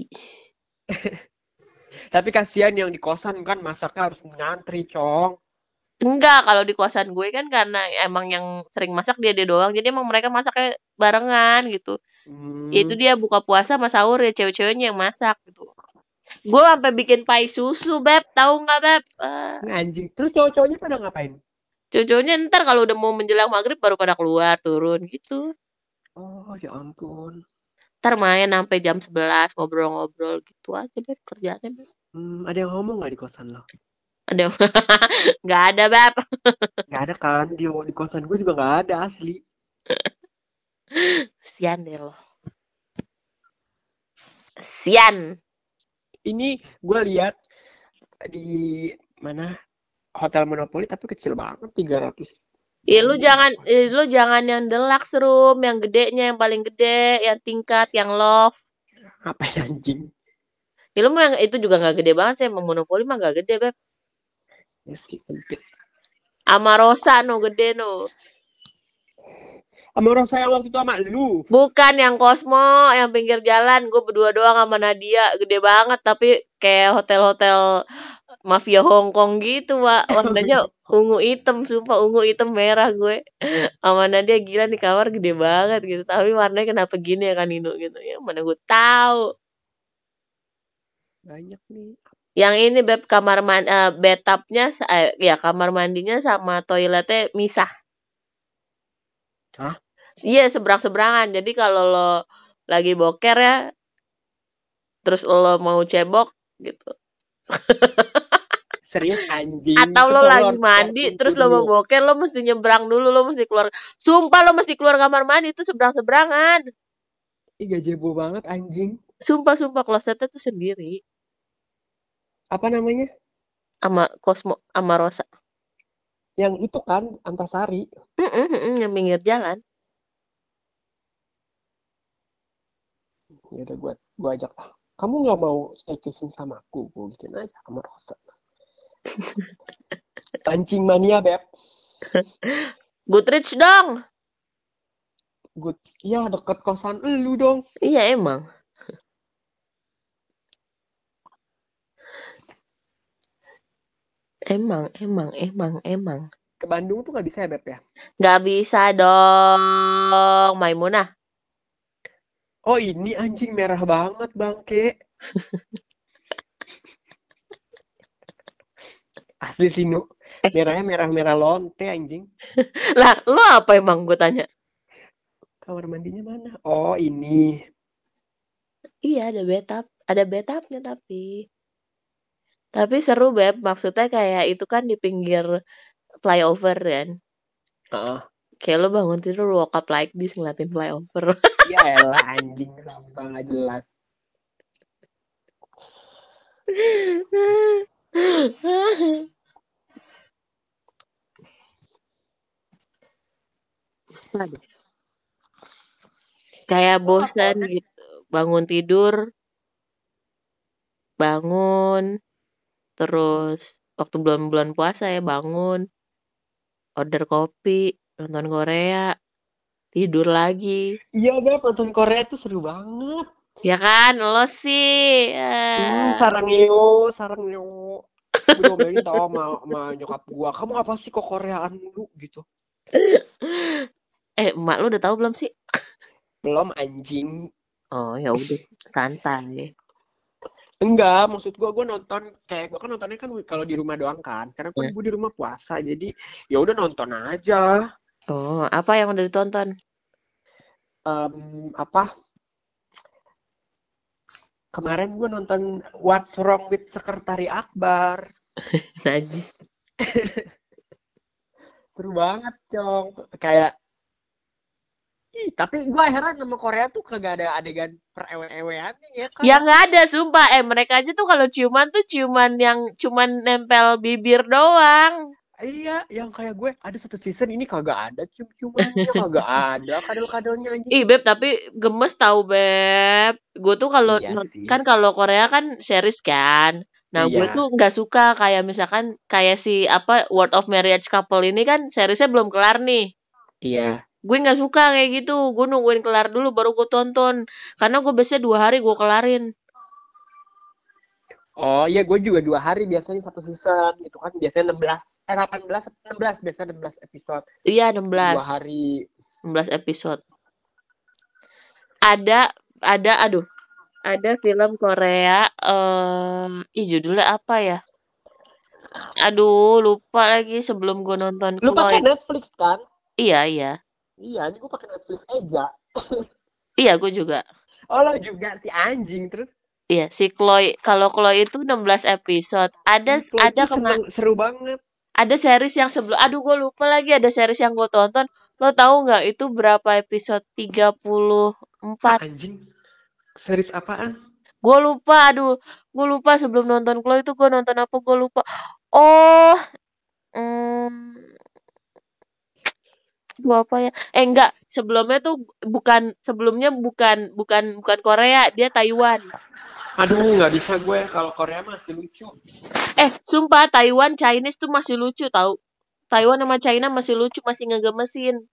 tapi kasihan yang di kosan kan masaknya harus ngantri, cong. Enggak, kalau di kosan gue kan karena emang yang sering masak dia dia doang. Jadi emang mereka masaknya barengan gitu. Ya itu Hmm. dia buka puasa sama sahur ya cewek-ceweknya yang masak gitu. Gue sampai bikin pai susu, Beb. Tahu nggak, Beb? Ini anjing. Terus cowok-cowoknya pada ngapain? cowok-cowoknya ntar kalau udah mau menjelang maghrib baru pada keluar turun gitu. Oh, ya ampun. Ntar main sampai jam 11 ngobrol-ngobrol gitu aja, Beb. Kerjaannya, Beb. Hmm, ada yang ngomong nggak di kosan lo? Ada nggak ada, Beb. Nggak ada kan? Di, di kosan gue juga nggak ada asli. Sian deh lo. Sian. Ini gue lihat di mana hotel Monopoly tapi kecil banget 300 Ih, lu jangan, ih, lu jangan yang deluxe room, yang gedenya, yang paling gede, yang tingkat, yang loft. apa ya anjing Ya, lu yang itu juga nggak gede banget sih, monopoli mah nggak gede, Beb. ya sih sempit Amarosa no gede no. Sama orang saya waktu itu sama lu Bukan yang Cosmo, yang pinggir jalan. Gue berdua doang sama Nadia, gede banget tapi kayak hotel-hotel mafia Hong Kong gitu, Pak. Warnanya ungu hitam, sumpah ungu hitam merah gue. Sama Nadia gila di kamar gede banget gitu. Tapi warnanya kenapa gini ya kan Nino gitu. Ya mana gue tahu. banyak nih Yang ini beb kamar mandi, bathtubnya, sa- eh, ya kamar mandinya sama toiletnya misah. Hah? Iya seberang-seberangan. Jadi kalau lo lagi boker ya, terus lo mau cebok gitu. serius anjing Atau lo lagi mandi, terus lo mau boker, lo mesti nyebrang dulu, lo mesti keluar. Sumpah lo mesti keluar kamar mandi itu seberang-seberangan. Ih, gajebo banget anjing Sumpah-sumpah klosetnya tuh sendiri. apa namanya Sama Cosmo, sama Rosa. yang itu kan Antasari Mm-mm, mm-mm, yang pinggir jalan. Ya udah gue gue ajak ah kamu nggak mau staycation sama aku gue bikin aja sama Rosa pancing mania beb Goodrich dong. good iya deket kosan lu dong Iya emang. Emang, emang, emang, emang. Ke Bandung tuh nggak bisa ya, Beb ya? Nggak bisa dong, Maimunah. Oh ini anjing merah banget bangke. Asli sih Nu. Eh. Merahnya merah-merah lonte anjing. Lah, lo apa emang gue tanya? Kamar mandinya mana? Oh ini. Iya, ada bathtub. Ada bathtubnya tapi. Tapi seru, Beb. Maksudnya kayak itu kan di pinggir flyover kan. Heeh. Kayak lo bangun tidur walk up like this ngeliatin flyover. Ya elah anjing sampah nggak jelas. Kayak bosan gitu. Bangun tidur, bangun, terus waktu bulan-bulan puasa ya bangun, order kopi, nonton Korea, tidur lagi. Iya Beb, nonton Korea tuh seru banget. Ya kan, lo sih. Hmm, eh, sarang Neo, sarang. Gue diomelin tau sama, sama nyokap gua. Kamu apa sih kok Koreaan dulu gitu? eh, emak lu udah tahu belum sih? Belum anjing. Oh, ya udah, santai. Enggak, maksud gua gua nonton kayak gua kan nontonnya kan kalau di rumah doang kan. Karena kan Ya. gua di rumah puasa. Jadi ya udah nonton aja. Oh, apa yang udah ditonton? Em, apa? Kemarin gua nonton What's Wrong with Sekretari Akbar. Najis. Seru banget, Cong. Kayak Ih, tapi gua heran sama Korea tuh kagak ada adegan perewe-ewean ya kan? Ya nggak ada, sumpah. Eh, mereka aja tuh kalau ciuman tuh ciuman yang cuman nempel bibir doang. Iya, yang kayak gue ada satu season ini kagak ada cium-ciumannya, kagak ada kadal-kadalnya anjing. Ih, Beb, tapi gemes tau, Beb. Gue tuh kalau Iya sih. kan kalau Korea kan series kan. Nah, gue Iya. tuh nggak suka kayak misalkan kayak si apa World of Marriage Couple ini kan seriesnya belum kelar nih. Iya. Gue nggak suka kayak gitu. Gue nungguin kelar dulu baru gue tonton. Karena gue biasanya dua hari gue kelarin. Oh iya, gue juga dua hari biasanya satu season gitu kan. Biasanya 16, eh 18, 16, biasanya 16 episode. Iya, Dua 16. hari. 16 episode. Ada ada aduh. Ada film Korea eh ih judulnya apa ya? Aduh, lupa lagi sebelum gue nonton Lu pakai. Netflix kan? Iya, iya. Iya, ini gue pakai Netflix aja. Iya, gue juga. Oh lo juga si anjing terus. Iya, si Chloe. Kalau Chloe itu 16 episode. Ada Chloe ada tuh kema seneng- seru banget. ada series yang sebelum aduh gue lupa lagi ada series yang gue tonton. Lo tahu nggak itu berapa episode? 34. Anjing. Series apaan? Gue lupa, aduh. Gue lupa sebelum nonton Chloe itu gue nonton apa gue lupa. Oh, hmm, Aduh, apa ya? Eh enggak, sebelumnya tuh bukan sebelumnya bukan bukan bukan Korea, dia Taiwan. Aduh, nggak bisa gue. Kalau Korea masih lucu. Eh, sumpah Taiwan Chinese tuh masih lucu tau. Taiwan sama China masih lucu, masih ngegemesin.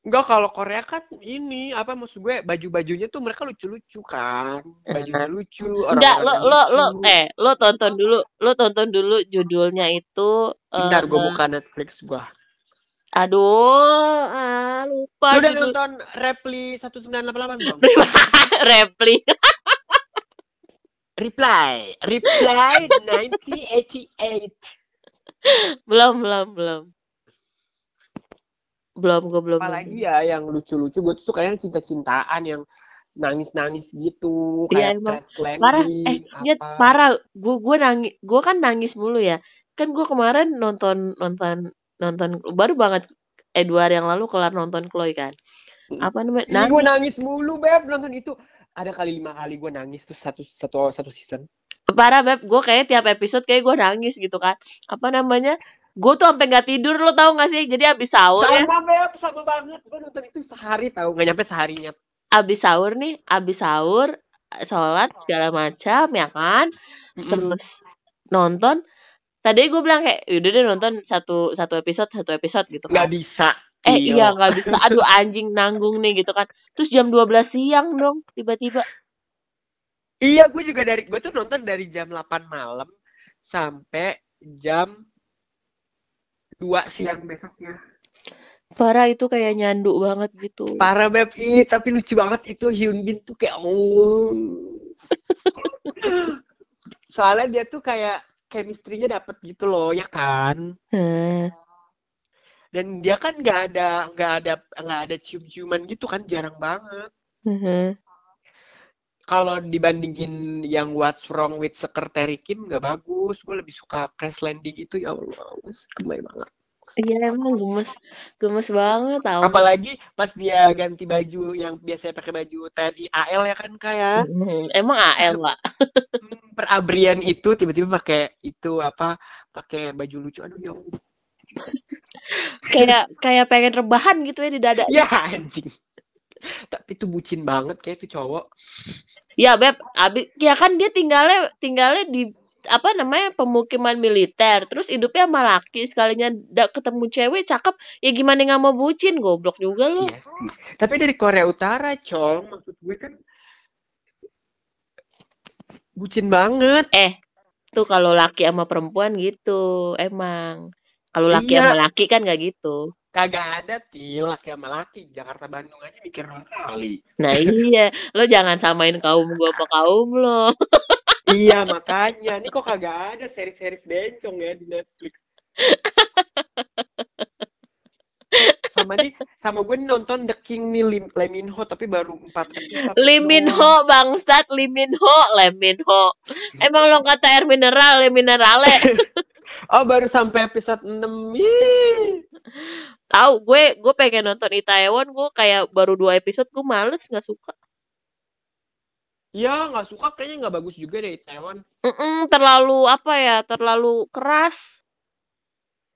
Enggak, kalau Korea kan ini, apa maksud gue, baju-bajunya tuh mereka lucu-lucu kan. Bajunya lucu, Enggak, lo lo lo eh lo tonton dulu, lo tonton dulu judulnya itu Bentar, gue eh buka Netflix gue. aduh, ah, lupa Lu udah judul nonton Reply 1988 belum? Repli. Reply, Reply 1988. belum, belum, belum. Belum, gue belum Apalagi ya yang lucu-lucu, gue tuh sukanya cinta-cintaan yang nangis-nangis gitu, Iya kayak emang crash parah. Eh, apa. parah. Gue gue nangis, gue kan nangis mulu ya. Kan gue kemarin nonton nonton nonton baru banget eh dua hari yang lalu kelar nonton Chloe kan. Apa namanya? Ih, gue Nangis. nangis mulu, Beb, nonton itu. Ada kali lima kali gue nangis tuh satu satu satu season. Parah beb, gue kayak tiap episode kayak gue nangis gitu kan. Apa namanya? Gue tuh sampai nggak tidur lo tau gak sih? Jadi abis sahur ya, Sama, Beb, sama banget. Gue nonton itu sehari tahu, nggak nyampe seharinya. abis sahur nih, abis sahur, sholat segala macam ya kan. Mm-mm. Terus nonton. Tadi gue bilang kayak udah deh nonton satu satu episode satu episode gitu Nggak kan. bisa. Eh iya Gil. nggak bisa. Aduh anjing nanggung nih gitu kan. Terus jam 12 siang dong tiba-tiba. Iya, gue juga dari gue tuh nonton dari jam 8 malam sampai jam 2 siang besoknya. Parah itu kayak nyanduk banget gitu. Parah beb, Ih, tapi lucu banget itu Hyun Bin tuh kayak oh. Soalnya dia tuh kayak chemistry-nya dapet gitu loh, ya kan? Hmm. Dan dia kan nggak ada nggak ada nggak ada cium-ciuman gitu kan, jarang banget. Mhm. Kalau dibandingin yang What's Wrong with Secretary Kim nggak bagus. Gue lebih suka Crash Landing itu ya Allah, gemes banget. Iya emang gemes, gemes banget tau. Apalagi pas dia ganti baju yang biasanya pakai baju TNI AL ya kan kayak Mhm. Emang AL pak? perabrian itu tiba-tiba pakai itu apa pakai baju lucu aduh ya Allah. Kayak kayak pengen rebahan gitu ya di dada. ya anjing tapi itu bucin banget kayak itu cowok Ya beb, abis ya kan dia tinggalnya tinggalnya di apa namanya pemukiman militer, terus hidupnya sama laki sekalinya da- ketemu cewek cakep, ya gimana nggak mau bucin, goblok juga lu. Iya sih. Tapi dari Korea Utara, Cong. Maksud gue kan bucin banget. Eh, tuh kalau laki sama perempuan gitu, emang. Kalau laki Iya. sama laki kan nggak gitu. Kagak ada til laki sama laki. Jakarta Bandung aja mikir dua kali. Nah iya, lo jangan samain kaum gua apa kaum lo. iya makanya. Ini kok kagak ada seri-seri bencong ya di Netflix. sama nih sama gue nonton The King nih Lim, Lee Min Ho tapi baru empat episode Lee Min doang. Ho bangsat, Lee Min Ho, Lee Min Ho. Emang lo kata air mineral, Lee minerale. oh baru sampai episode 6 Ih. Tahu gue gue pengen nonton Itaewon, gue kayak baru dua episode gue males nggak suka. ya nggak suka kayaknya nggak bagus juga deh Taiwan Mm-mm, terlalu apa ya, terlalu keras.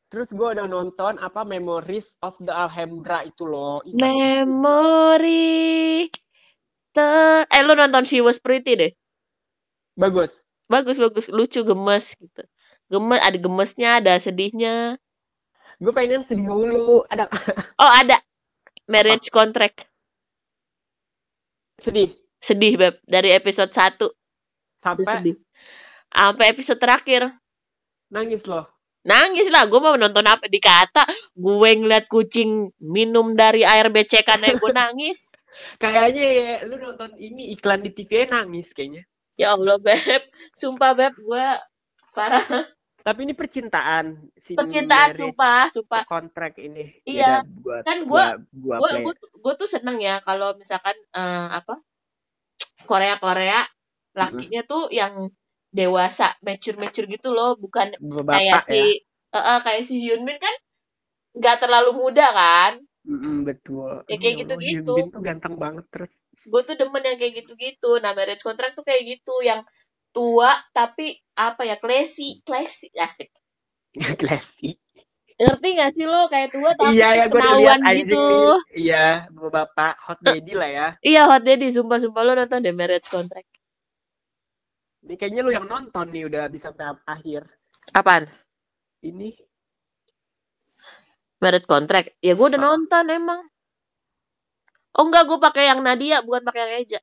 Terus gue udah nonton apa Memories of the Alhambra itu loh. Bagus. Memory ter eh lu nonton She Was Pretty deh. Bagus. Bagus bagus, lucu, gemes gitu. Gemes, ada gemesnya, ada sedihnya. Gue pengen yang sedih dulu. Ada Oh, ada Marriage Contract. sedih Sedih, Beb. Dari episode 1 tuh sampai sedih. Sampai episode terakhir. nangis loh. Nangis lah, gue mau nonton apa dikata gue ngeliat kucing minum dari air becekan gue nangis. Kayaknya ya lu nonton ini iklan di TV nangis kayaknya. Ya Allah, Beb. Sumpah, Beb, gue parah. Tapi ini percintaan si Percintaan, sumpah, sumpah. kontrak ini. Iya. Buat Kan gua gua- gua gue play. gue tuh, seneng ya kalau misalkan eh, apa Korea Korea lakinya tuh yang dewasa mature mature gitu loh bukan Bapak kayak ya. si eh, eh, kayak si Hyun Bin kan nggak terlalu muda kan Mm-mm, betul. Ya, kayak gitu-gitu. Hyun Bin tuh ganteng banget terus. gue tuh demen yang kayak gitu-gitu nah marriage contract tuh kayak gitu yang tua tapi apa ya classy classy asik Classy. ngerti gak sih lo kayak tua tapi Iya ya gue anjing gitu. Iya, bapak hot daddy lah ya. iya hot daddy sumpah sumpah lo nonton deh marriage contract Ini kayaknya lu yang nonton nih udah bisa sampai akhir. apaan Ini marriage contract ya gue udah Ah. nonton emang oh enggak gue pakai yang Nadia bukan pakai yang Eja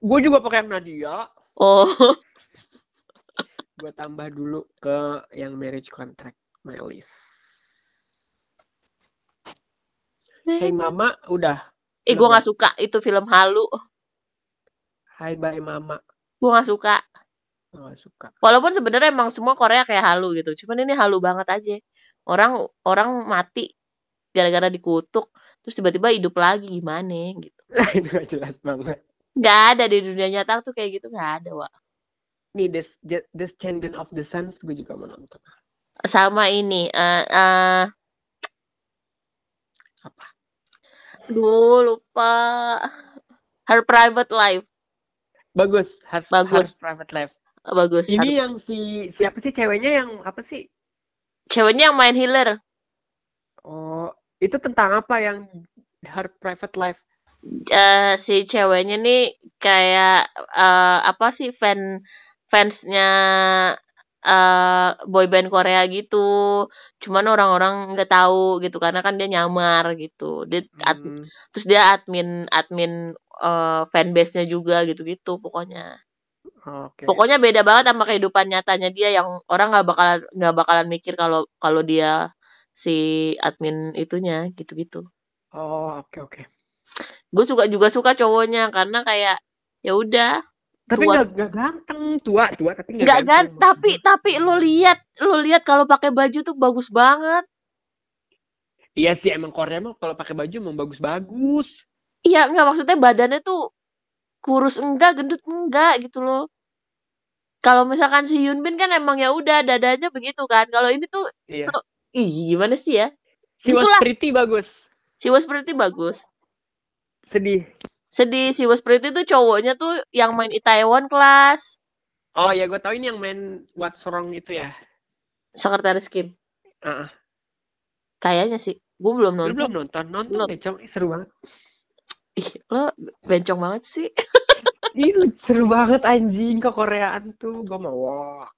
gue juga pakai yang Nadia. oh Gue tambah dulu ke yang marriage contract my list. Hey Mama udah. eh gue nggak suka itu film halu Hai bye Mama. gue nggak suka Gak suka. walaupun sebenarnya emang semua Korea kayak halu gitu cuman ini halu banget aja orang orang mati gara-gara dikutuk terus tiba-tiba hidup lagi gimana gitu itu gak jelas banget. nggak ada di dunia nyata tuh kayak gitu nggak ada wa Nih Des Descendant of the Suns gue juga mau nonton. sama ini eh eh Apa? Duh, lupa. Her Private Life. Bagus. Her, Bagus. Her Private Life. Bagus. Ini Her- yang si siapa sih ceweknya yang apa sih? Ceweknya yang main healer. Oh, itu tentang apa yang Her Private Life? Eh, si ceweknya nih kayak eh, apa sih fan fansnya eh boyband Korea gitu. Cuman orang-orang nggak tahu gitu karena kan dia nyamar gitu. Dia ad- Hmm. terus dia admin admin eh, fanbase-nya juga gitu-gitu pokoknya. Oke. Pokoknya beda banget sama kehidupan nyatanya dia yang orang nggak bakalan nggak bakalan mikir kalau kalau dia si admin itunya gitu-gitu. Oh, oke oke. Gue suka juga suka cowoknya karena kayak ya udah Tapi nggak ganteng, tua tua tapi nggak nggak gan ganteng. tapi tapi lo lihat lo lihat kalau pakai baju tuh bagus banget. Iya sih emang Korea mah kalau pakai baju emang bagus-bagus. Iya nggak maksudnya badannya tuh kurus enggak gendut enggak gitu loh. Kalau misalkan si Hyun Bin kan emang ya udah dadanya begitu kan. Kalau ini tuh Iya. ih gimana sih ya? Si was pretty bagus. Si Was Pretty bagus. Sedih. Sedih si Was Pretty tuh cowoknya tuh yang main Itaewon Class. Oh ya gue tahu ini yang main What's Wrong itu ya. Sekretaris Kim. Heeh. Kayaknya sih. Gue belum Lu nonton. belum nonton? Nonton Belum. seru banget. Ih, lo bencong banget sih. Ih, lu seru banget anjing ke Koreaan tuh. Gue mau. Wah.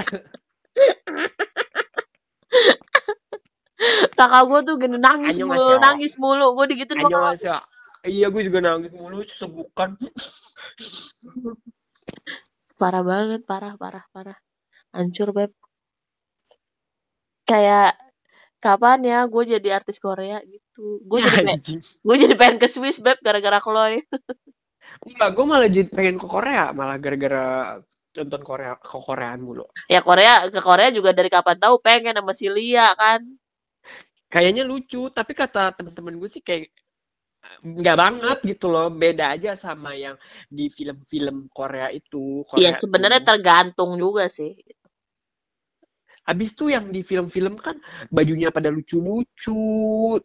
Kakak gue tuh gini nangis Anyong mulu, nangis mulu. Gue digituin sama kakak. Iya, gue juga nangis mulu sebukan. Parah banget, parah, parah, parah. Hancur, Beb. Kayak kapan ya gue jadi artis Korea gitu. Gue jadi pengen, gue jadi pengen ke Swiss, Beb, gara-gara Chloe. Enggak, gue malah jadi pengen ke Korea. Malah gara-gara nonton Korea ke Koreaan mulu. Ya Korea, ke Korea juga dari kapan tahu pengen sama si Lia kan. Kayaknya lucu, tapi kata teman-teman gue sih kayak nggak banget gitu loh. Beda aja sama yang di film-film Korea itu. Iya, Korea sebenarnya tuh. tergantung juga sih. Habis tuh yang di film-film kan bajunya pada lucu-lucu,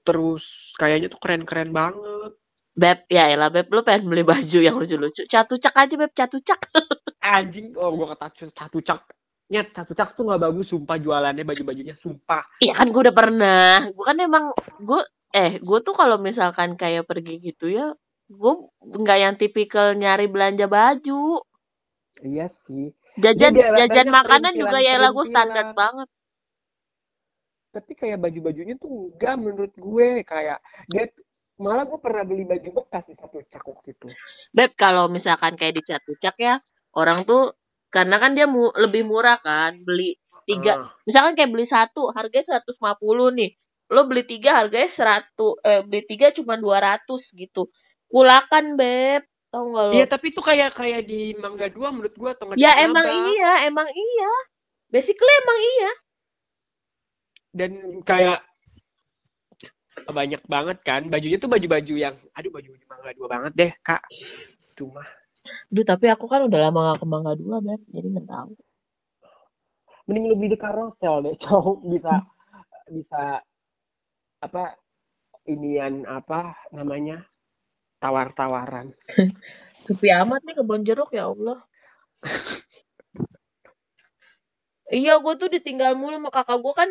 terus kayaknya tuh keren-keren banget. Beb, ya elah Beb, lu pengen beli baju yang lucu-lucu. Catucak aja Beb, catucak. Anjing, oh gue kata satu cak. Nyet, satu cak tuh nggak bagus, sumpah jualannya baju-bajunya, sumpah. Iya kan gue udah pernah. Gue kan emang gue eh gue tuh kalau misalkan kayak pergi gitu ya, gue nggak yang tipikal nyari belanja baju. Iya sih. Jajan biar jajan makanan juga ya lah gue perintilan-perintilan. standar banget. Tapi kayak baju-bajunya tuh enggak menurut gue. Kayak, dia malah gue pernah beli baju bekas di satu cak waktu itu. Beb kalau misalkan kayak di catucak ya, orang tuh karena kan dia mu- lebih murah kan, beli tiga. Ah, misalkan kayak beli satu harganya 150 nih. Lo beli tiga harganya 100 eh beli tiga cuma 200 gitu. Kulakan beb. Tau gak lo? Iya, tapi itu kayak kayak di Mangga 2 menurut gue atau ya emang Abang. iya emang iya. Basically emang iya. Dan kayak banyak banget kan. Bajunya tuh baju-baju yang aduh baju-baju Mangga 2 banget deh, Kak. Itu mah. Duh tapi aku kan udah lama gak ke Mangga Dua beb. Jadi nggak tahu. Mending beli di Carousel deh, cowok bisa bisa apa inian apa namanya tawar-tawaran. sepi amat nih kebon jeruk ya Allah. Iya gue tuh ditinggal mulu sama kakak gue kan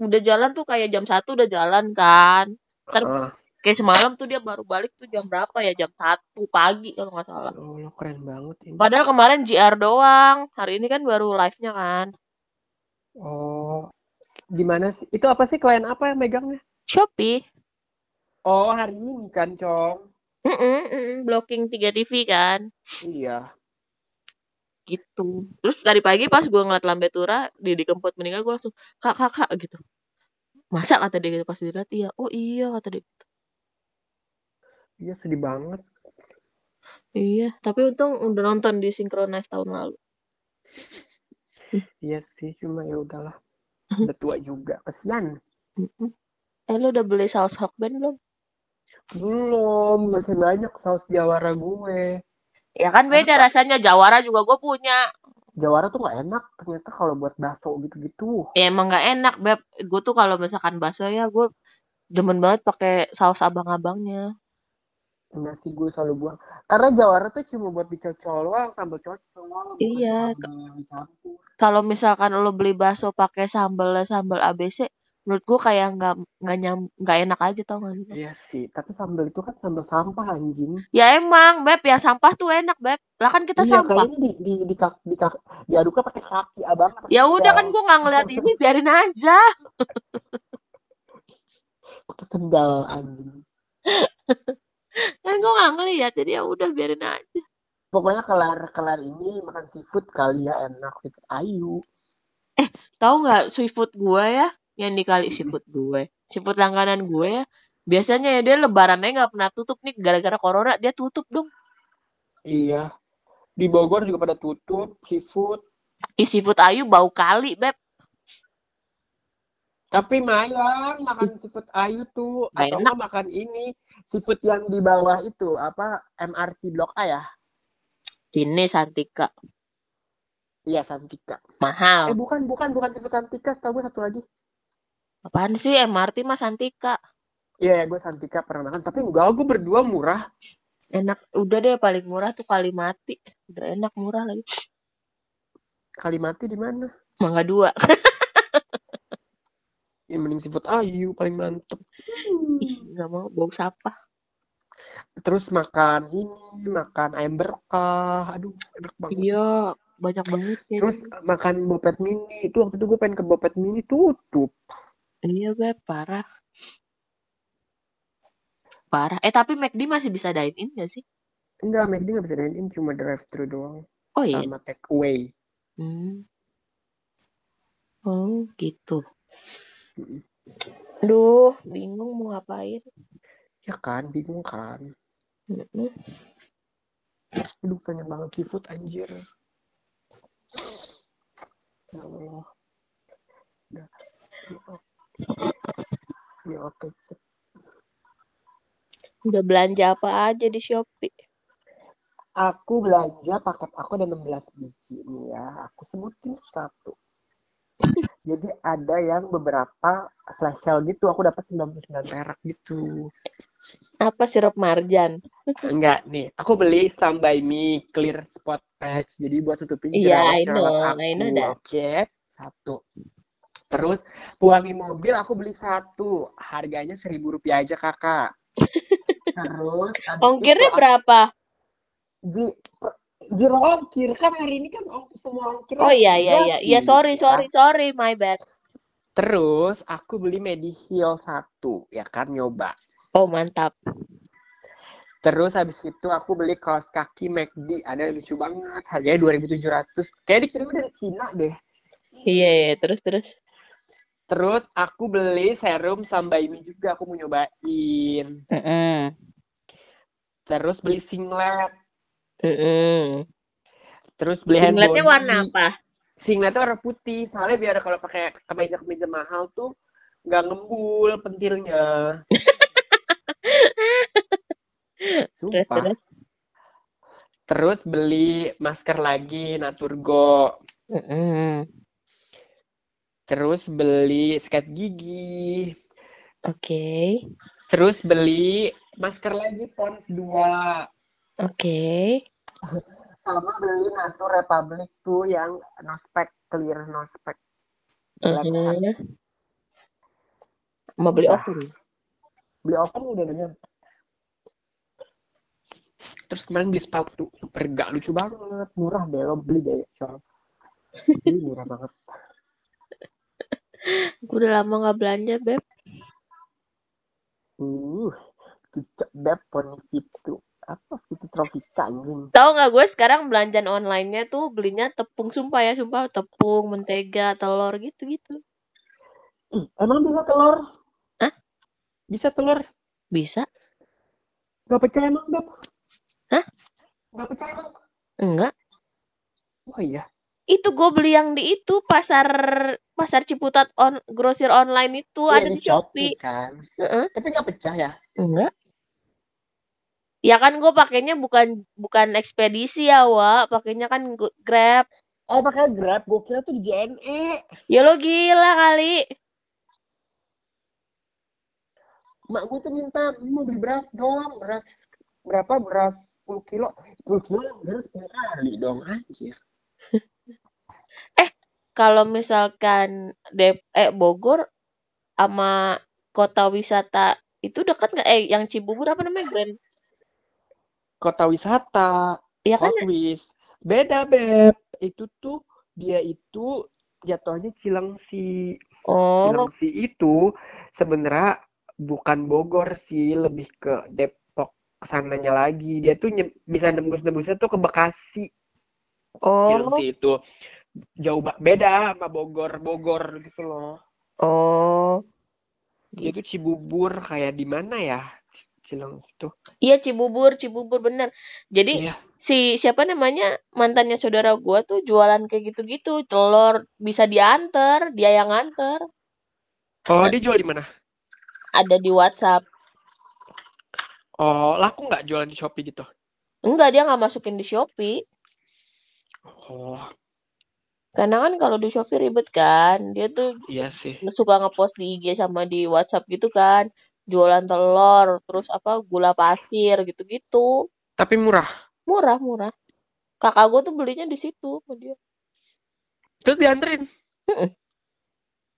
udah jalan tuh kayak jam satu udah jalan kan. Ntar Heeh. Kayak semalam tuh dia baru balik tuh jam berapa ya jam satu pagi kalau nggak salah Oh, lo keren banget ini. padahal kemarin JR doang hari ini kan baru live nya kan Oh, gimana sih? Itu apa sih klien apa yang megangnya? Shopee Oh, hari ini kan, Cong. Mm-mm, mm-mm, blocking 3 TV kan Iya. gitu terus tadi pagi pas gue ngeliat lambe tura Didi Kempot meninggal gue langsung kak kak kak gitu masa kata dia gitu pas dilihat iya oh iya kata dia gitu. Iya, sedih banget. iya tapi untung udah nonton di Synchronize tahun lalu Iya sih, cuma ya udahlah. Udah tua juga, kesian. Eh lu udah beli saus Hokben belum Belum, masih banyak saus jawara gue. ya kan beda rasanya Jawara juga gue punya Jawara tuh nggak enak ternyata kalau buat bakso gitu-gitu. ya emang nggak enak beb gue tuh kalau misalkan bakso ya gue demen banget pakai saus abang-abangnya Nasi gue selalu buang. Karena jawara tuh cuma buat dicocol doang, sambal cocol. Iya, kalau misalkan lo beli bakso pakai sambal sambal ABC menurut gue kayak nggak nggak nyam nggak enak aja tau gak? Iya sih, tapi sambal itu kan sambal sampah anjing. ya emang beb ya sampah tuh enak beb lah kan kita Iya, sampah kayaknya di di di, kak- di, kak- diaduknya pakai kaki abang. ya udah kan gue nggak ngeliat ini biarin aja Pakai sendal anjing. kan gue nggak ngeliat jadi ya udah biarin aja pokoknya kelar kelar ini makan seafood kali ya enak seafood ayu Tahu nggak seafood gue ya? Yang dikali seafood gue. Seafood langganan gue ya. Biasanya ya dia lebarannya nggak pernah tutup nih gara-gara corona dia tutup dong. iya di Bogor juga pada tutup seafood Ih, seafood ayu bau kali, Beb. Tapi mayan makan seafood ayu tuh Nggak atau enak. makan ini seafood yang di bawah itu apa MRT Blok A ya Ini Santika. iya Santika eh Mahal. bukan bukan bukan seafood Santika setahu gue satu lagi Apaan sih MRT mah Santika? iya ya, gue Santika pernah makan tapi enggak gue berdua murah Enak. Udah deh paling murah tuh kali mati. Udah enak murah lagi. kali mati di mana Mangga dua. ya mending seafood ayu paling mantep nggak mau bau sampah. terus makan ini makan ayam berkah aduh enak banget Iya, banyak banget ya. terus makan bopet mini itu waktu itu gue pengen ke bopet mini tutup Iya, Beb, parah. Parah. Eh, tapi McD masih bisa dine in gak sih? enggak McD nggak bisa dine in cuma drive thru doang Oh iya. sama take away Hmm. Oh, gitu. Mm. Duh, bingung mau ngapain. ya kan bingung kan Mm-mm. aduh pengen banget seafood anjir ya Allah udah ya oke Udah belanja apa aja di Shopee? aku belanja paket aku ada 16 biji nih ya aku sebutin satu jadi ada yang beberapa flash sale gitu aku dapat 99 perak gitu Apa sirup marjan? enggak nih aku beli stand by me clear spot patch jadi buat tutupin Iya, I jerawat know, jerawat I know aku that. oke satu terus pewangi mobil aku beli satu harganya seribu rupiah aja kakak terus Ongkirnya berapa? di zero ongkir kan hari ini kan ongkir semua ongkir Oh iya iya iya. Iya sorry sorry sorry my bad. Terus aku beli Mediheal satu, ya kan nyoba. Oh mantap. Terus habis itu aku beli kaos kaki McD, ada yang lucu banget, harganya 2.700. Kayak dikirim dari Cina deh. Iya iya terus terus. Terus aku beli serum Sambai Mi juga, aku mau nyobain. Mm-mm. Terus beli singlet, Terus beli Singletnya warna apa? Singletnya warna putih, soalnya biar kalau pakai kemeja-kemeja mahal tuh nggak ngembul pentilnya. Terus Sumpah. terus. Terus beli masker lagi Naturgo. Mm-mm. Terus beli sikat gigi. Oke Terus beli masker lagi Pons 2. oke. Sama beli Natur Republic tuh yang no spec, clear no spec. Mhm. Mau beli Udah. oven? Beli oven udah banyak. Terus kemarin beli sepatu super gak lucu banget. Murah deh lo beli deh. Coy. Ini murah banget. Gue udah lama nggak belanja beb. Uh, beb poni itu. Apa itu tropika anjing. Tahu nggak gue sekarang belanjaan online-nya tuh belinya tepung sumpah ya sumpah tepung, mentega, telur gitu-gitu. Ih, emang bisa telur? Hah? Bisa telur? Bisa? Gak percaya emang, Beb? Hah? Gak percaya emang? Enggak. Oh iya. Itu gue beli yang di itu pasar pasar Ciputat on grosir online itu Iya, ada di Shopee. kan. Heeh. Tapi gak pecah ya? Enggak. Ya kan gue pakainya bukan bukan ekspedisi ya, Wak. Pakainya kan Grab. Oh, pakai Grab. Gue kira tuh di JNE. Ya lo gila kali. Mak gue tuh minta, mau beli beras dong. Beras, berapa? Beras 10 kilo. 10 kilo beras 10 kali dong, anjir. Kalau misalkan Dep eh Bogor sama kota wisata itu dekat nggak? Eh yang Cibubur apa namanya? Grand. Kota wisata, Ya kan? Wheels. Beda, Beb. Itu tuh, dia itu jatuhnya Cilengsi. Oh, Cilengsi itu sebenarnya bukan Bogor sih, lebih ke Depok ke sananya lagi. Dia tuh bisa nembus-nembusnya tuh ke Bekasi. Oh, Cilengsi itu jauh beda sama Bogor Bogor gitu loh. oh. Dia tuh Cibubur kayak di mana ya? C- Cilengsi tuh. Iya Cibubur, Cibubur bener. Jadi Iya. si siapa namanya mantannya saudara gua tuh jualan kayak gitu-gitu, telur bisa diantar, dia yang nganter. Oh, dia jual di mana? Ada di WhatsApp. Oh, laku nggak jualan di Shopee gitu? Enggak, dia nggak masukin di Shopee. Oh, Karena kan kalau di Shopee ribet kan. Dia tuh iya sih. suka ngepost di IG sama di WhatsApp gitu kan. Jualan telur, terus apa gula pasir gitu-gitu. Tapi murah. Murah, murah. Kakak gua tuh belinya di situ sama dia. Terus dianterin. Mm-mm.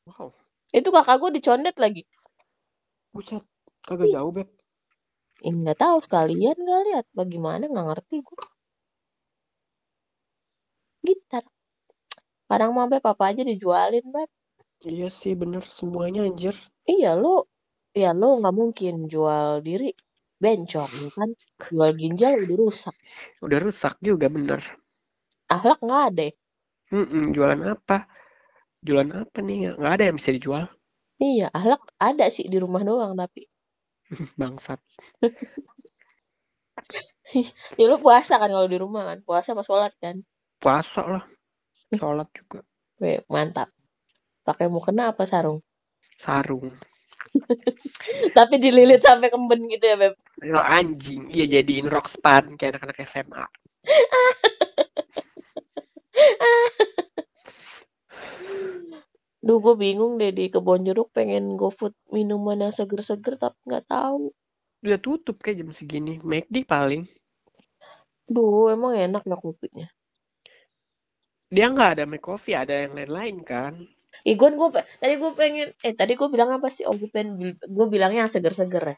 Wow, Itu kakak gua dicondet lagi. buset. Kagak jauh, Beb. ya nggak tahu sekalian kali ya. Bagaimana nggak ngerti gua. Gitar. Kadang mah Beb apa aja dijualin, Beb. Iya sih, bener semuanya anjir. Iya lo, ya lo nggak mungkin jual diri bencong ya kan. Jual ginjal udah rusak. Udah rusak juga bener. Ahlak nggak ada. ya? Mm-mm, jualan apa? Jualan apa nih? Nggak ada yang bisa dijual. Iya, ahlak ada sih di rumah doang tapi. Bangsat. Ya lo puasa kan kalau di rumah kan. Puasa sama sholat kan. Puasa lah. Sholat juga. Weh, mantap. Pakai mukena apa sarung? Sarung. Tapi dililit sampai kemben gitu ya, Beb. Lo anjing. Iya jadiin rockspan kayak anak-anak SMA. Duh, gue bingung deh di kebon jeruk pengen GoFood minuman yang seger-seger tapi nggak tahu. Udah tutup kayak jam segini. McD paling. Duh, emang enak ya kopinya. Dia nggak ada McCoffee, ada yang lain-lain kan. Ih, gue gue tadi gue pengen eh tadi gue bilang apa sih? Oh, gue pengen gue bilangnya yang seger-seger ya.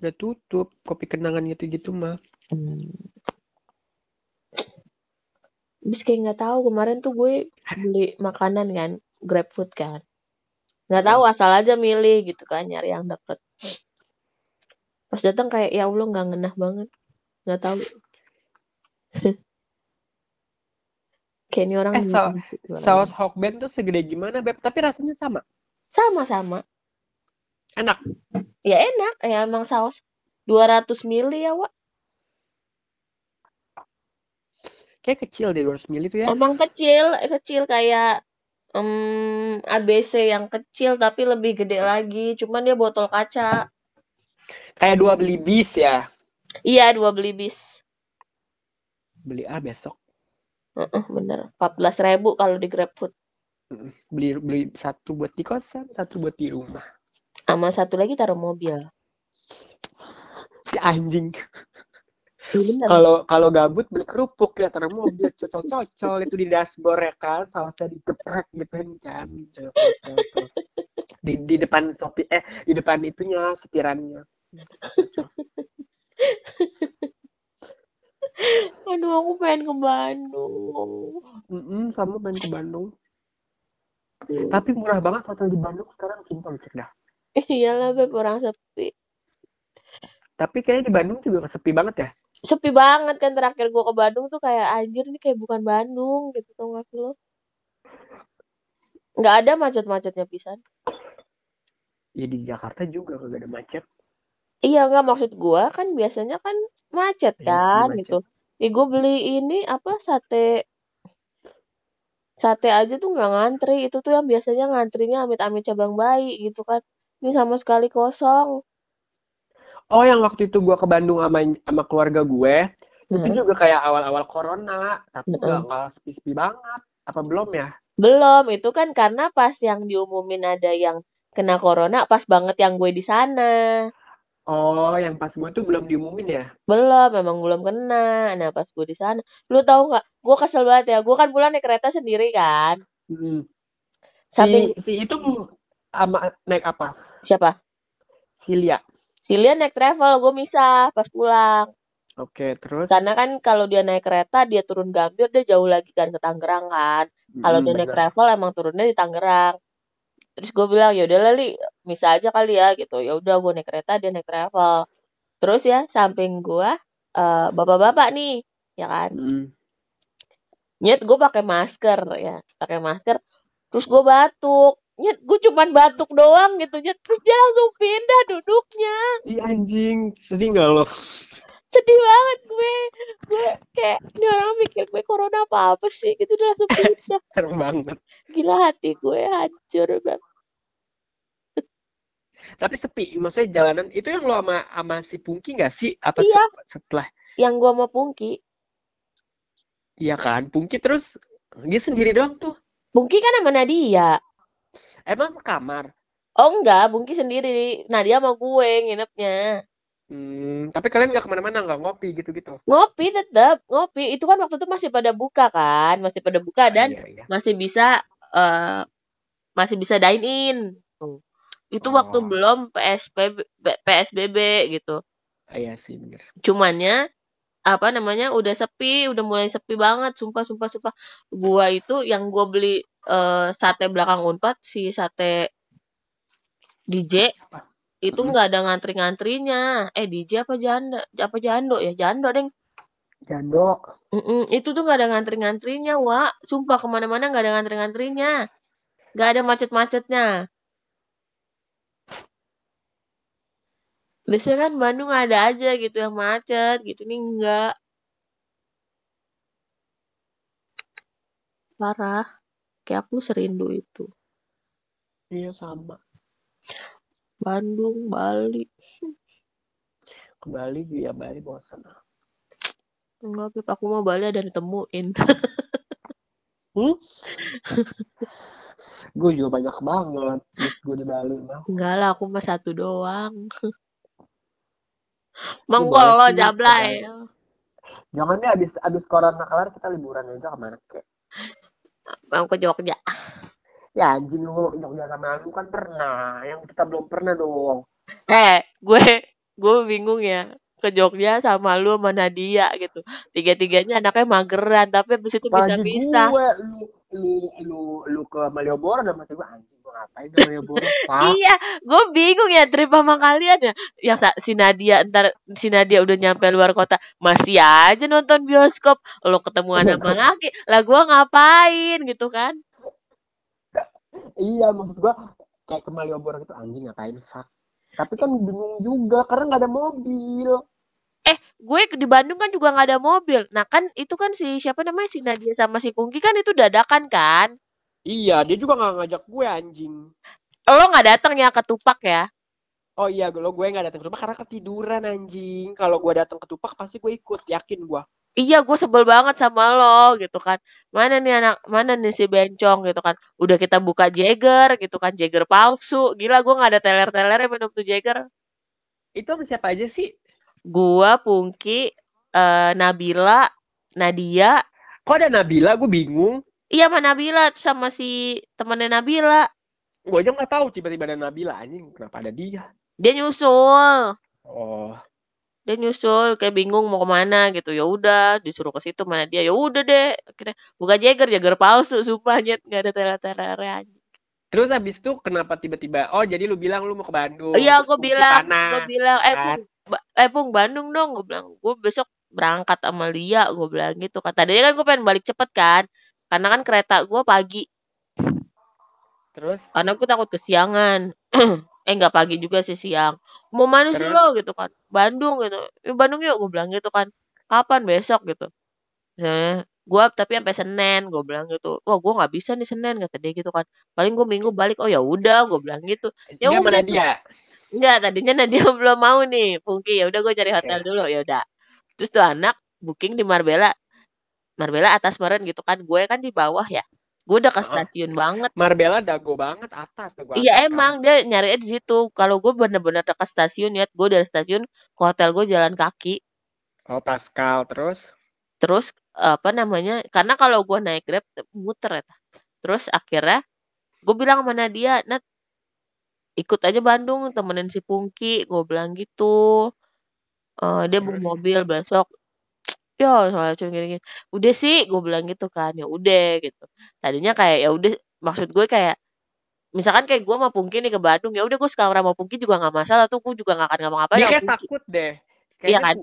Udah tutup. Kopi kenangan gitu-gitu mah. Hmm. Bis kayak nggak tahu kemarin tuh gue beli makanan kan, GrabFood kan. Nggak tahu asal aja milih gitu kan nyari yang deket. Pas datang kayak ya Allah nggak ngenah banget. Nggak tahu. Kayak ini orang Eh, jualan saus. Hokben tuh segede gimana, Beb? Tapi rasanya sama. Sama-sama. Enak. Ya enak, ya emang saus 200 mili ya, Wak. Kayak kecil deh 200 ml itu ya. Emang kecil, kecil kayak em, ABC yang kecil tapi lebih gede lagi. Cuman dia botol kaca. Kayak dua beli bis ya. Iya, dua beli bis. Beli A besok. Heeh, bener. 14 ribu kalau di GrabFood. Beli beli satu buat di kosan, satu buat di rumah. Sama satu lagi taruh mobil. Si anjing. Iya. Kalau kalau gabut beli kerupuk ya taruh mobil cocol-cocol itu di dashboard ya kan, sausnya digeprek gitu kan. Cocol-cocol. Di di depan sopi eh di depan itunya setirannya. Aduh, aku pengen ke Bandung. Mm-mm, sama main ke Bandung. Tapi murah banget hotel di Bandung sekarang simpel dah. Iyalah, Beb, orang sepi. Tapi kayaknya di Bandung juga sepi banget ya. Sepi banget kan terakhir gua ke Bandung tuh kayak anjir ini kayak bukan Bandung gitu tau gak sih lo? Nggak ada macet-macetnya pisan. Ya di Jakarta juga kagak ada macet. Iya nggak maksud gua kan biasanya kan macet Iya sih, kan macet. gitu. Ih gua beli ini apa sate sate aja tuh nggak ngantri itu tuh yang biasanya ngantrinya amit-amit cabang bayi gitu kan. Ini sama sekali kosong. Oh, yang waktu itu gua ke Bandung sama sama keluarga gue, itu Heeh. juga kayak awal-awal corona, tapi Heeh. nggak nggak sepi-sepi banget. Apa belum ya? Belum, itu kan karena pas yang diumumin ada yang kena corona pas banget yang gue di sana. Oh, yang pas gue tuh belum diumumin ya? Belum, memang belum kena. Nah, pas gue di sana, lu tahu nggak? Gue kesel banget ya. Gue kan pulang naik kereta sendiri kan. Hmm. Samping Si si itu sama naik apa? siapa? Si Lia. Si Lian naik travel, gue misah pas pulang. Oke, terus? Karena kan kalau dia naik kereta, dia turun Gambir, dia jauh lagi kan ke Tangerang kan. Kalau Mm, dia naik travel, emang turunnya di Tangerang. Terus gue bilang, ya udah Li, misal aja kali ya gitu. Ya udah gue naik kereta dia naik travel. Terus ya samping gue uh, bapak-bapak nih ya kan? Mm. nyet gue pakai masker ya. Pakai masker terus gue batuk. Nyet gue cuman batuk doang gitu. Nyet terus dia langsung pindah duduknya. Ih anjing, sedih nggak lo? Sedih banget gue gue kayak ini orang mikir gue corona apa apa sih gitu dia langsung pindah Serem banget. gila hati gue hancur banget Tapi sepi, maksudnya jalanan itu yang lo sama sama si Pungki nggak sih? Apa Iya. se- setelah? yang gue mau pungki Iya kan, Pungki terus dia sendiri doang tuh. pungki kan sama Nadia Emang sekamar. oh enggak pungki sendiri Nadia sama gue nginepnya Hmm, tapi kalian nggak ke mana-mana, nggak ngopi gitu-gitu. ngopi tetap ngopi itu kan waktu itu masih pada buka kan masih pada buka dan Iya, iya. masih bisa eh masih bisa dine in Tuh. itu waktu Oh. belum PSBB PSBB gitu Ah, Iya sih, bener. cumannya apa namanya udah sepi udah mulai sepi banget sumpah sumpah sumpah gua itu yang gua beli eh sate belakang unpad si sate DJ Apa? Itu nggak ada ngantri-ngantrinya eh DJ apa janda apa jando ya jando deng Jando. Mm-mm, itu tuh nggak ada ngantri-ngantrinya, Wak. Sumpah ke mana-mana nggak ada ngantri-ngantrinya. Nggak ada macet-macetnya. Biasanya kan Bandung ada aja gitu yang macet, gitu nih enggak. Parah. Kayak aku serindu itu. Iya sama. Bandung, Bali. Ke Bali ya Bali bosan. Enggak, Pip. Aku mau Bali ada ditemuin. Hmm? gue juga banyak banget. Gue di Bali mah. Enggak lah, aku mah satu doang. Menggolo sih, jablay. Jangan deh abis abis corona kelar kita liburan aja ke mana kek. Mau ke Jogja. Ya anjing lu Jogja sama lu kan pernah. Yang kita belum pernah dong. Eh, gue gue bingung ya ke Jogja sama lu sama Nadia gitu. Tiga-tiganya anaknya mageran, tapi habis itu bisa-bisa. gue lu lu lu lu ke Malioboro sama gue anjing gue ngapain ke Malioboro? Iya, gue bingung ya trip sama kalian ya. Yang si Nadia ntar si Nadia udah nyampe luar kota, masih aja nonton bioskop. Lo ketemuan sama laki, lah gue ngapain gitu kan? Iya maksud gue kayak ke Malioboro gitu anjing ngapain fuck. Tapi kan bingung juga karena nggak ada mobil. Eh, gue di Bandung kan juga nggak ada mobil. Nah kan itu kan si siapa namanya si Nadia sama si Pungki kan itu dadakan kan? Iya dia juga nggak ngajak gue anjing. Lo nggak datang ya ke Tupak ya? Oh iya gue gue nggak datang ke rumah karena ketiduran anjing. Kalau gue datang ke Tupak pasti gue ikut yakin gue. Iya, gue sebel banget sama lo gitu kan. Mana nih anak, mana nih si bencong gitu kan. Udah kita buka Jagger gitu kan, Jagger palsu. Gila, gue nggak ada teler-telernya minum tuh Jagger. Itu sama siapa aja sih? Gua, Pungki, eh, Nabila, Nadia. Kok ada Nabila? Gue bingung. Iya sama Nabila, sama si temennya Nabila. Gue aja nggak tahu tiba-tiba ada Nabila anjing. Kenapa ada dia? Dia nyusul. Oh. Dia nyusul kayak bingung mau ke mana gitu. Ya udah, disuruh ke situ mana dia. Ya udah deh. Akhirnya buka Jagger, Jagger palsu sumpah nyet nggak ada teler-telernya anjing. Terus habis itu kenapa tiba-tiba? Oh jadi lu bilang lu mau ke Bandung. Iya, Pungki bilang, gue bilang, eh kan? Pung, ba- eh Pung Bandung dong, gue bilang, gue besok berangkat sama Lia, gue bilang gitu. Kata dia kan gue pengen balik cepet kan, karena kan kereta gue pagi, Terus karena gue takut kesiangan. eh nggak pagi juga sih siang. Mau mana sih Terus? lo gitu kan? Bandung gitu. "Ya, Bandung yuk, gue bilang gitu kan. Kapan besok gitu? Misalnya, gue tapi sampai Senin, gue bilang gitu. Wah, gue nggak bisa nih Senin kata dia gitu kan. Paling gue minggu balik. Oh ya udah, gue bilang gitu. Ya dia mana udah tuh. dia? Enggak, tadinya Nadia belum mau nih, Pungki. Ya udah gue cari hotel Oke. dulu, ya udah. Terus tuh anak booking di Marbella. Marbella atas meren gitu kan. Gue kan di bawah ya. Gue udah ke stasiun banget. Marbella dago banget atas dago Iya atas kan. emang dia nyarinya di situ. Kalau gue bener-bener dekat stasiun ya, gue dari stasiun ke hotel gue jalan kaki. Oh Pascal terus Terus apa namanya? Karena kalau gue naik Grab muter ya. Terus akhirnya gue bilang sama Nadia, Nat ikut aja Bandung temenin si Pungki. Gue bilang gitu. Eh, dia bawa mobil besok ya soalnya cuma gini-gini udah sih gue bilang gitu kan ya udah gitu tadinya kayak ya udah maksud gue kayak misalkan kayak gue sama Pungki nih ke Bandung ya udah gue sekamar sama Pungki juga nggak masalah tuh gue juga nggak akan ngapa-ngapain Dia kayak takut deh. Iya kan?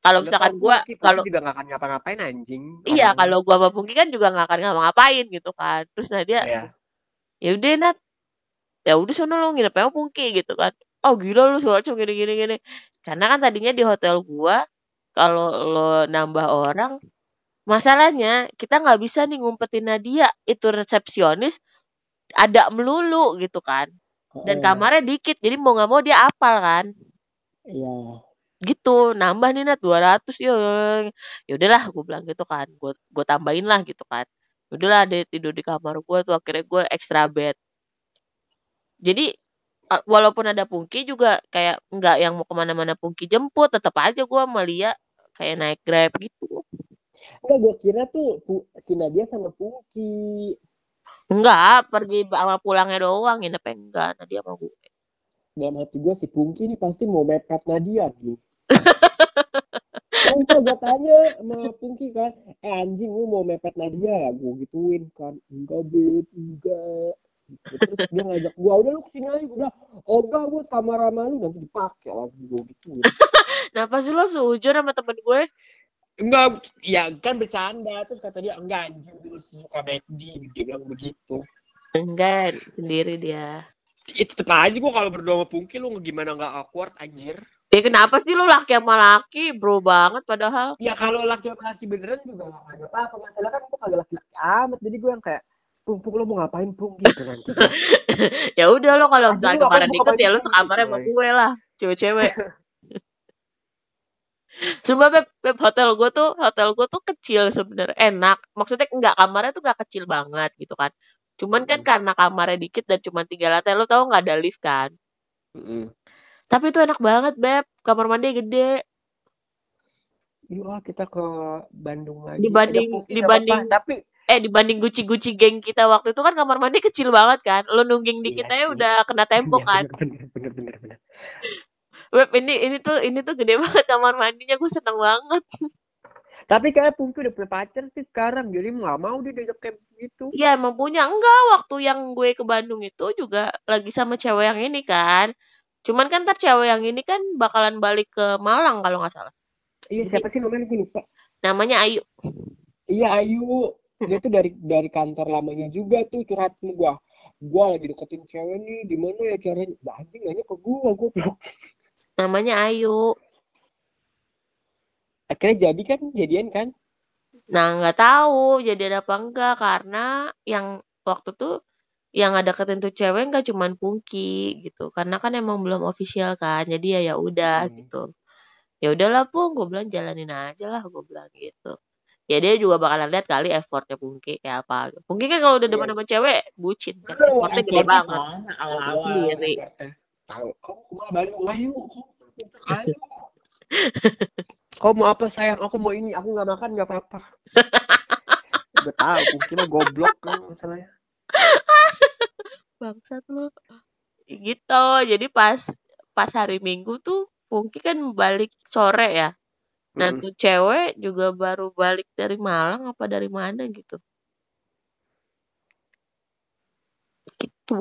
Kalau misalkan gue kalau juga gak akan ngapa-ngapain anjing. iya kalau gue sama Pungki kan juga nggak akan ngapa-ngapain gitu kan. Terus nah dia Iya. ya udah Nat ya udah sono lu nginep sama Pungki gitu kan. Oh gila lu soalnya gini gini gini. Karena kan tadinya di hotel gua kalau lo nambah orang masalahnya kita nggak bisa nih ngumpetin Nadia itu resepsionis ada melulu gitu kan. Dan Heeh. kamarnya dikit jadi mau nggak mau dia apal kan. Iya. gitu nambah nih nat 200 ya ya udahlah gue bilang gitu kan gue gue tambahin lah gitu kan Ya udahlah dia tidur di kamar gue tuh akhirnya gue extra bed jadi a- walaupun ada Pungki juga kayak nggak yang mau ke mana-mana Pungki jemput tetap aja gue Malia kayak naik grab gitu Enggak, gue kira tuh si Nadia sama Pungki. enggak pergi sama pulangnya doang nginepnya enggak nah dia mau gue Dalam hati gue si Pungki ini pasti mau mepet Nadia nih. Kan gue tanya sama Pungki kan, eh anjing lu mau mepet Nadia ya? Gue gituin kan, enggak beb, enggak. Gitu. Terus dia ngajak gue, udah lu ke sini aja. Udah, enggak gue kamar sama lu nanti dipakai lagi gue gituin. kenapa sih lo sujud sama temen gue Enggak, ya kan bercanda. Terus kata dia, enggak anjing lu suka McD. Dia bilang begitu. enggak sendiri dia itu tetep aja gue kalau berdua sama Pungki lu gimana nggak awkward anjir ya kenapa sih lo laki sama laki bro banget padahal ya kalau laki sama laki beneran juga gak ada apa-apa masalah kan gue kagak laki-laki amat jadi gue yang kayak Pung, Pung, lo mau ngapain Pung? Gitu nanti ya udah lo kalau misalnya kemarin ngapain ya lo gitu, sekamar sama gue lah cewek-cewek. Sumpah beb, beb hotel gue tuh hotel gue tuh kecil sebenarnya enak. Maksudnya enggak kamarnya tuh enggak kecil banget gitu kan. Cuman kan Mm. karena kamarnya dikit dan cuma tiga lantai lo tau nggak ada lift kan? Mm-mm. tapi itu enak banget beb. Kamar mandi gede. Yuk kita ke Bandung lagi. Dibanding- Ada nggak dibanding- apa-apa, tapi eh dibanding guci-guci geng kita waktu itu kan kamar mandi kecil banget kan. Lo nungging dikit Iya aja sih. udah kena tembok Iya, kan. bener, bener bener bener Beb ini ini tuh ini tuh gede banget kamar mandinya. Gue seneng banget. Tapi kayak Pungki udah punya pacar sih sekarang. Jadi nggak mau dia diajak kayak gitu Iya emang punya. Enggak waktu yang gue ke Bandung itu juga lagi sama cewek yang ini kan. Cuman kan ntar cewek yang ini kan bakalan balik ke Malang kalau nggak salah. iya siapa sih namanya? Gue lupa. Namanya Ayu. Iya Ayu, dia tuh dari dari kantor lamanya juga tuh curhat sama gua. Gua lagi deketin cewek nih, gimana ya caranya? Lah anjing nanya ke gua, gua belum. Namanya Ayu. Akhirnya jadi kan, jadian kan? Nah nggak tahu jadian apa enggak karena yang waktu tuh yang ada ketentu cewek nggak cuman Pungki gitu. Karena kan emang belum official kan. Jadi ya ya udah Hmm. gitu. Ya udahlah Pung, gue bilang jalanin aja lah, gue bilang gitu. Ya dia juga bakalan lihat kali effortnya Pungki kayak apa. Pungki kan kalau udah Iya. demen sama cewek, bucin kan. Effortnya gede banget. Awal-awal. Sendiri. Tahu, kamu ke mana balik? Ayo, ayo. Kau mau apa sayang? Aku mau ini. Aku nggak makan nggak apa-apa. Gue tahu, mungkin mah goblok kan masalahnya. Bangsat lu. Gitu. Jadi pas pas hari Minggu tuh Pungki kan balik sore ya. Nah tuh cewek juga baru balik dari Malang apa dari mana gitu. Gitu.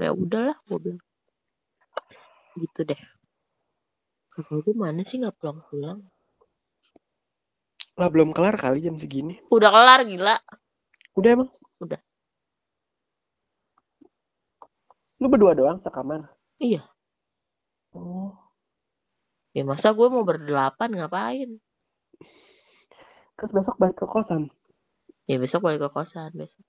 Ya udahlah gue bilang. Gitu deh. Kakak gue mana sih nggak pulang-pulang? Lah belum kelar kali jam segini. Udah kelar gila. Udah emang? Udah. Lu berdua doang sekamar? Iya. Oh. Ya masa gue mau berdelapan ngapain? Terus besok balik ke kosan. Ya besok balik ke kosan besok.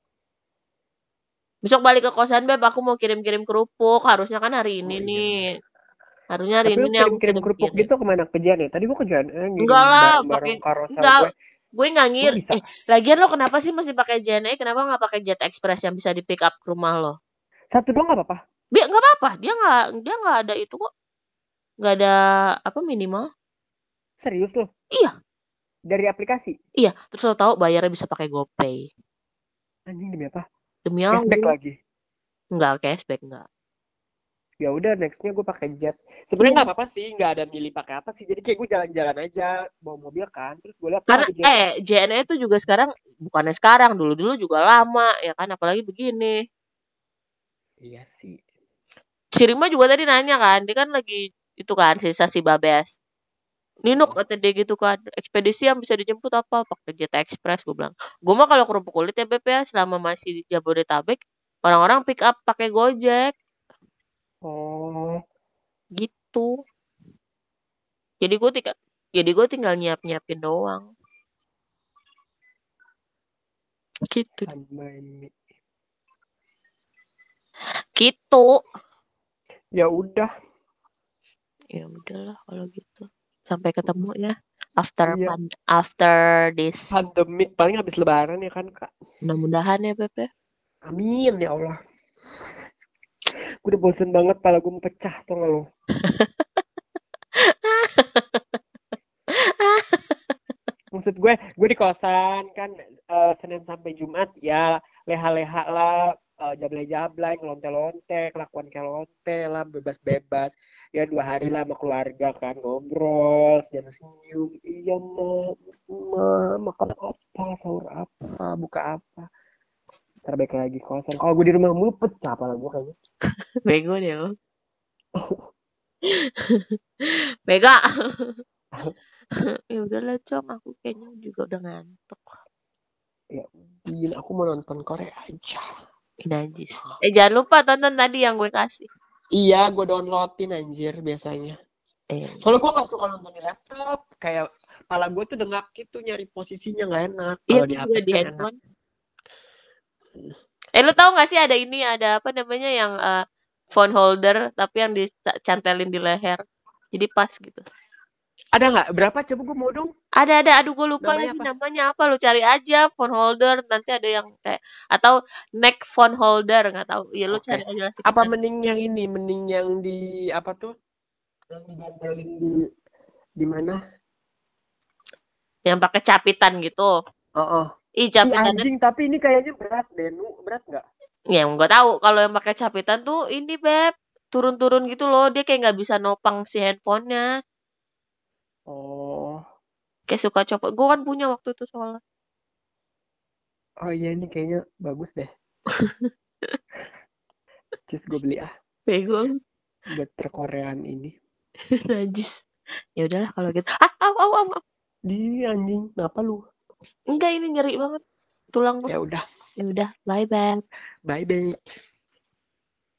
Besok balik ke kosan beb, aku mau kirim-kirim kerupuk. Harusnya kan hari ini Oh, iya, nih. Harusnya hari Tapi ini lu nih aku kerupuk kirim-kirim. gitu ke mana? Ke Jan ya? Tadi gua ke Jan. Eh, Enggak lah, pakai enggak. gue. Gue nggak Lu ngir. Eh, lagian lo kenapa sih masih pakai JNE? Kenapa nggak pakai Jet Express yang bisa di pick up ke rumah lo? Satu doang gak apa-apa? Dia nggak apa-apa. Dia nggak dia nggak ada itu kok. Nggak ada apa minimal. Serius lu? Iya. Dari aplikasi? Iya. Terus lo tahu bayarnya bisa pakai GoPay. Anjing demi apa? Demi Cashback Allah. lagi. Enggak cashback enggak. Ya udah nextnya gue pakai jet. Sebenarnya nggak apa-apa sih, nggak ada milih pakai apa sih. Jadi kayak gue jalan-jalan aja bawa mobil kan. Terus gue lihat Karena eh JNE itu juga sekarang bukannya sekarang, dulu-dulu juga lama ya kan apalagi begini. Iya sih. Si Rima juga tadi nanya kan, dia kan lagi itu kan sisa si Babes. Ninuk kata dia gitu kan, ekspedisi yang bisa dijemput apa? Pakai Jet Express gue bilang. Gue mah kalau kerupuk kulit ya Beb ya, selama masih di Jabodetabek, orang-orang pick up pakai Gojek Oh, gitu. Jadi gue tinggal jadi gue tinggal nyiap-nyiapin doang. Gitu. Gitu. Ya udah. Ya udahlah kalau gitu. Sampai ketemu ya. After Iya. pan- after this. Pandemi paling habis lebaran ya kan, Kak. Mudah-mudahan ya Beb ya. Amin ya Allah. Gue udah bosen banget pala gue mau pecah tuh nggak lo. Maksud gue, gue di kosan kan eh, Senin sampai Jumat ya leha-leha lah, eh, jablay-jablay, ngelonte-lonte, kelakuan kayak lonte lah, bebas-bebas. Ya dua hari lah sama keluarga kan ngobrol, jangan senyum. Iya ma, ma, makan apa, sahur apa, buka apa. Terbaik lagi kosan. Kalau gue di rumah mulu pecah pala gue kayaknya. Bego deh lo. Bega. ya udahlah Cong, aku kayaknya juga udah ngantuk. Ya, Gila, aku mau nonton Korea aja. Najis. Eh jangan lupa tonton tadi yang gue kasih. Iya, gue downloadin anjir biasanya. Eh, Soalnya gue gak suka nonton di laptop. Kayak kepala gue tuh dengak gitu nyari posisinya nggak enak. iya Kalau di HP di enak. handphone. Eh lu tahu gak sih ada ini ada apa namanya yang eh, phone holder tapi yang dicantelin di leher. Jadi pas gitu. Ada nggak? Berapa? Coba gue mau dong. Ada ada aduh gue lupa Namanya lagi apa? namanya apa lu cari aja phone holder nanti ada yang kayak atau neck phone holder nggak tahu ya lu Oke. cari aja sih Apa mending yang ini? Mending yang di apa tuh? Yang digantungin di di mana? yang pakai capitan gitu Oh, oh. ih capitannya anjing, tapi ini kayaknya berat deh. Nu, berat nggak? ya nggak tahu kalau yang pakai capitan tuh ini beb turun-turun gitu loh dia kayak nggak bisa nopang si handphonenya Oh, kayak suka copot gue kan punya waktu itu soalnya oh iya ini kayaknya bagus deh. Terus gue beli ah bego lu. buat perkoreaan ini. najis ya udahlah kalau gitu ah au au au au. Di anjing, kenapa lu? enggak ini nyeri banget tulang gue Ya udah, ya udah bye bye bye bye.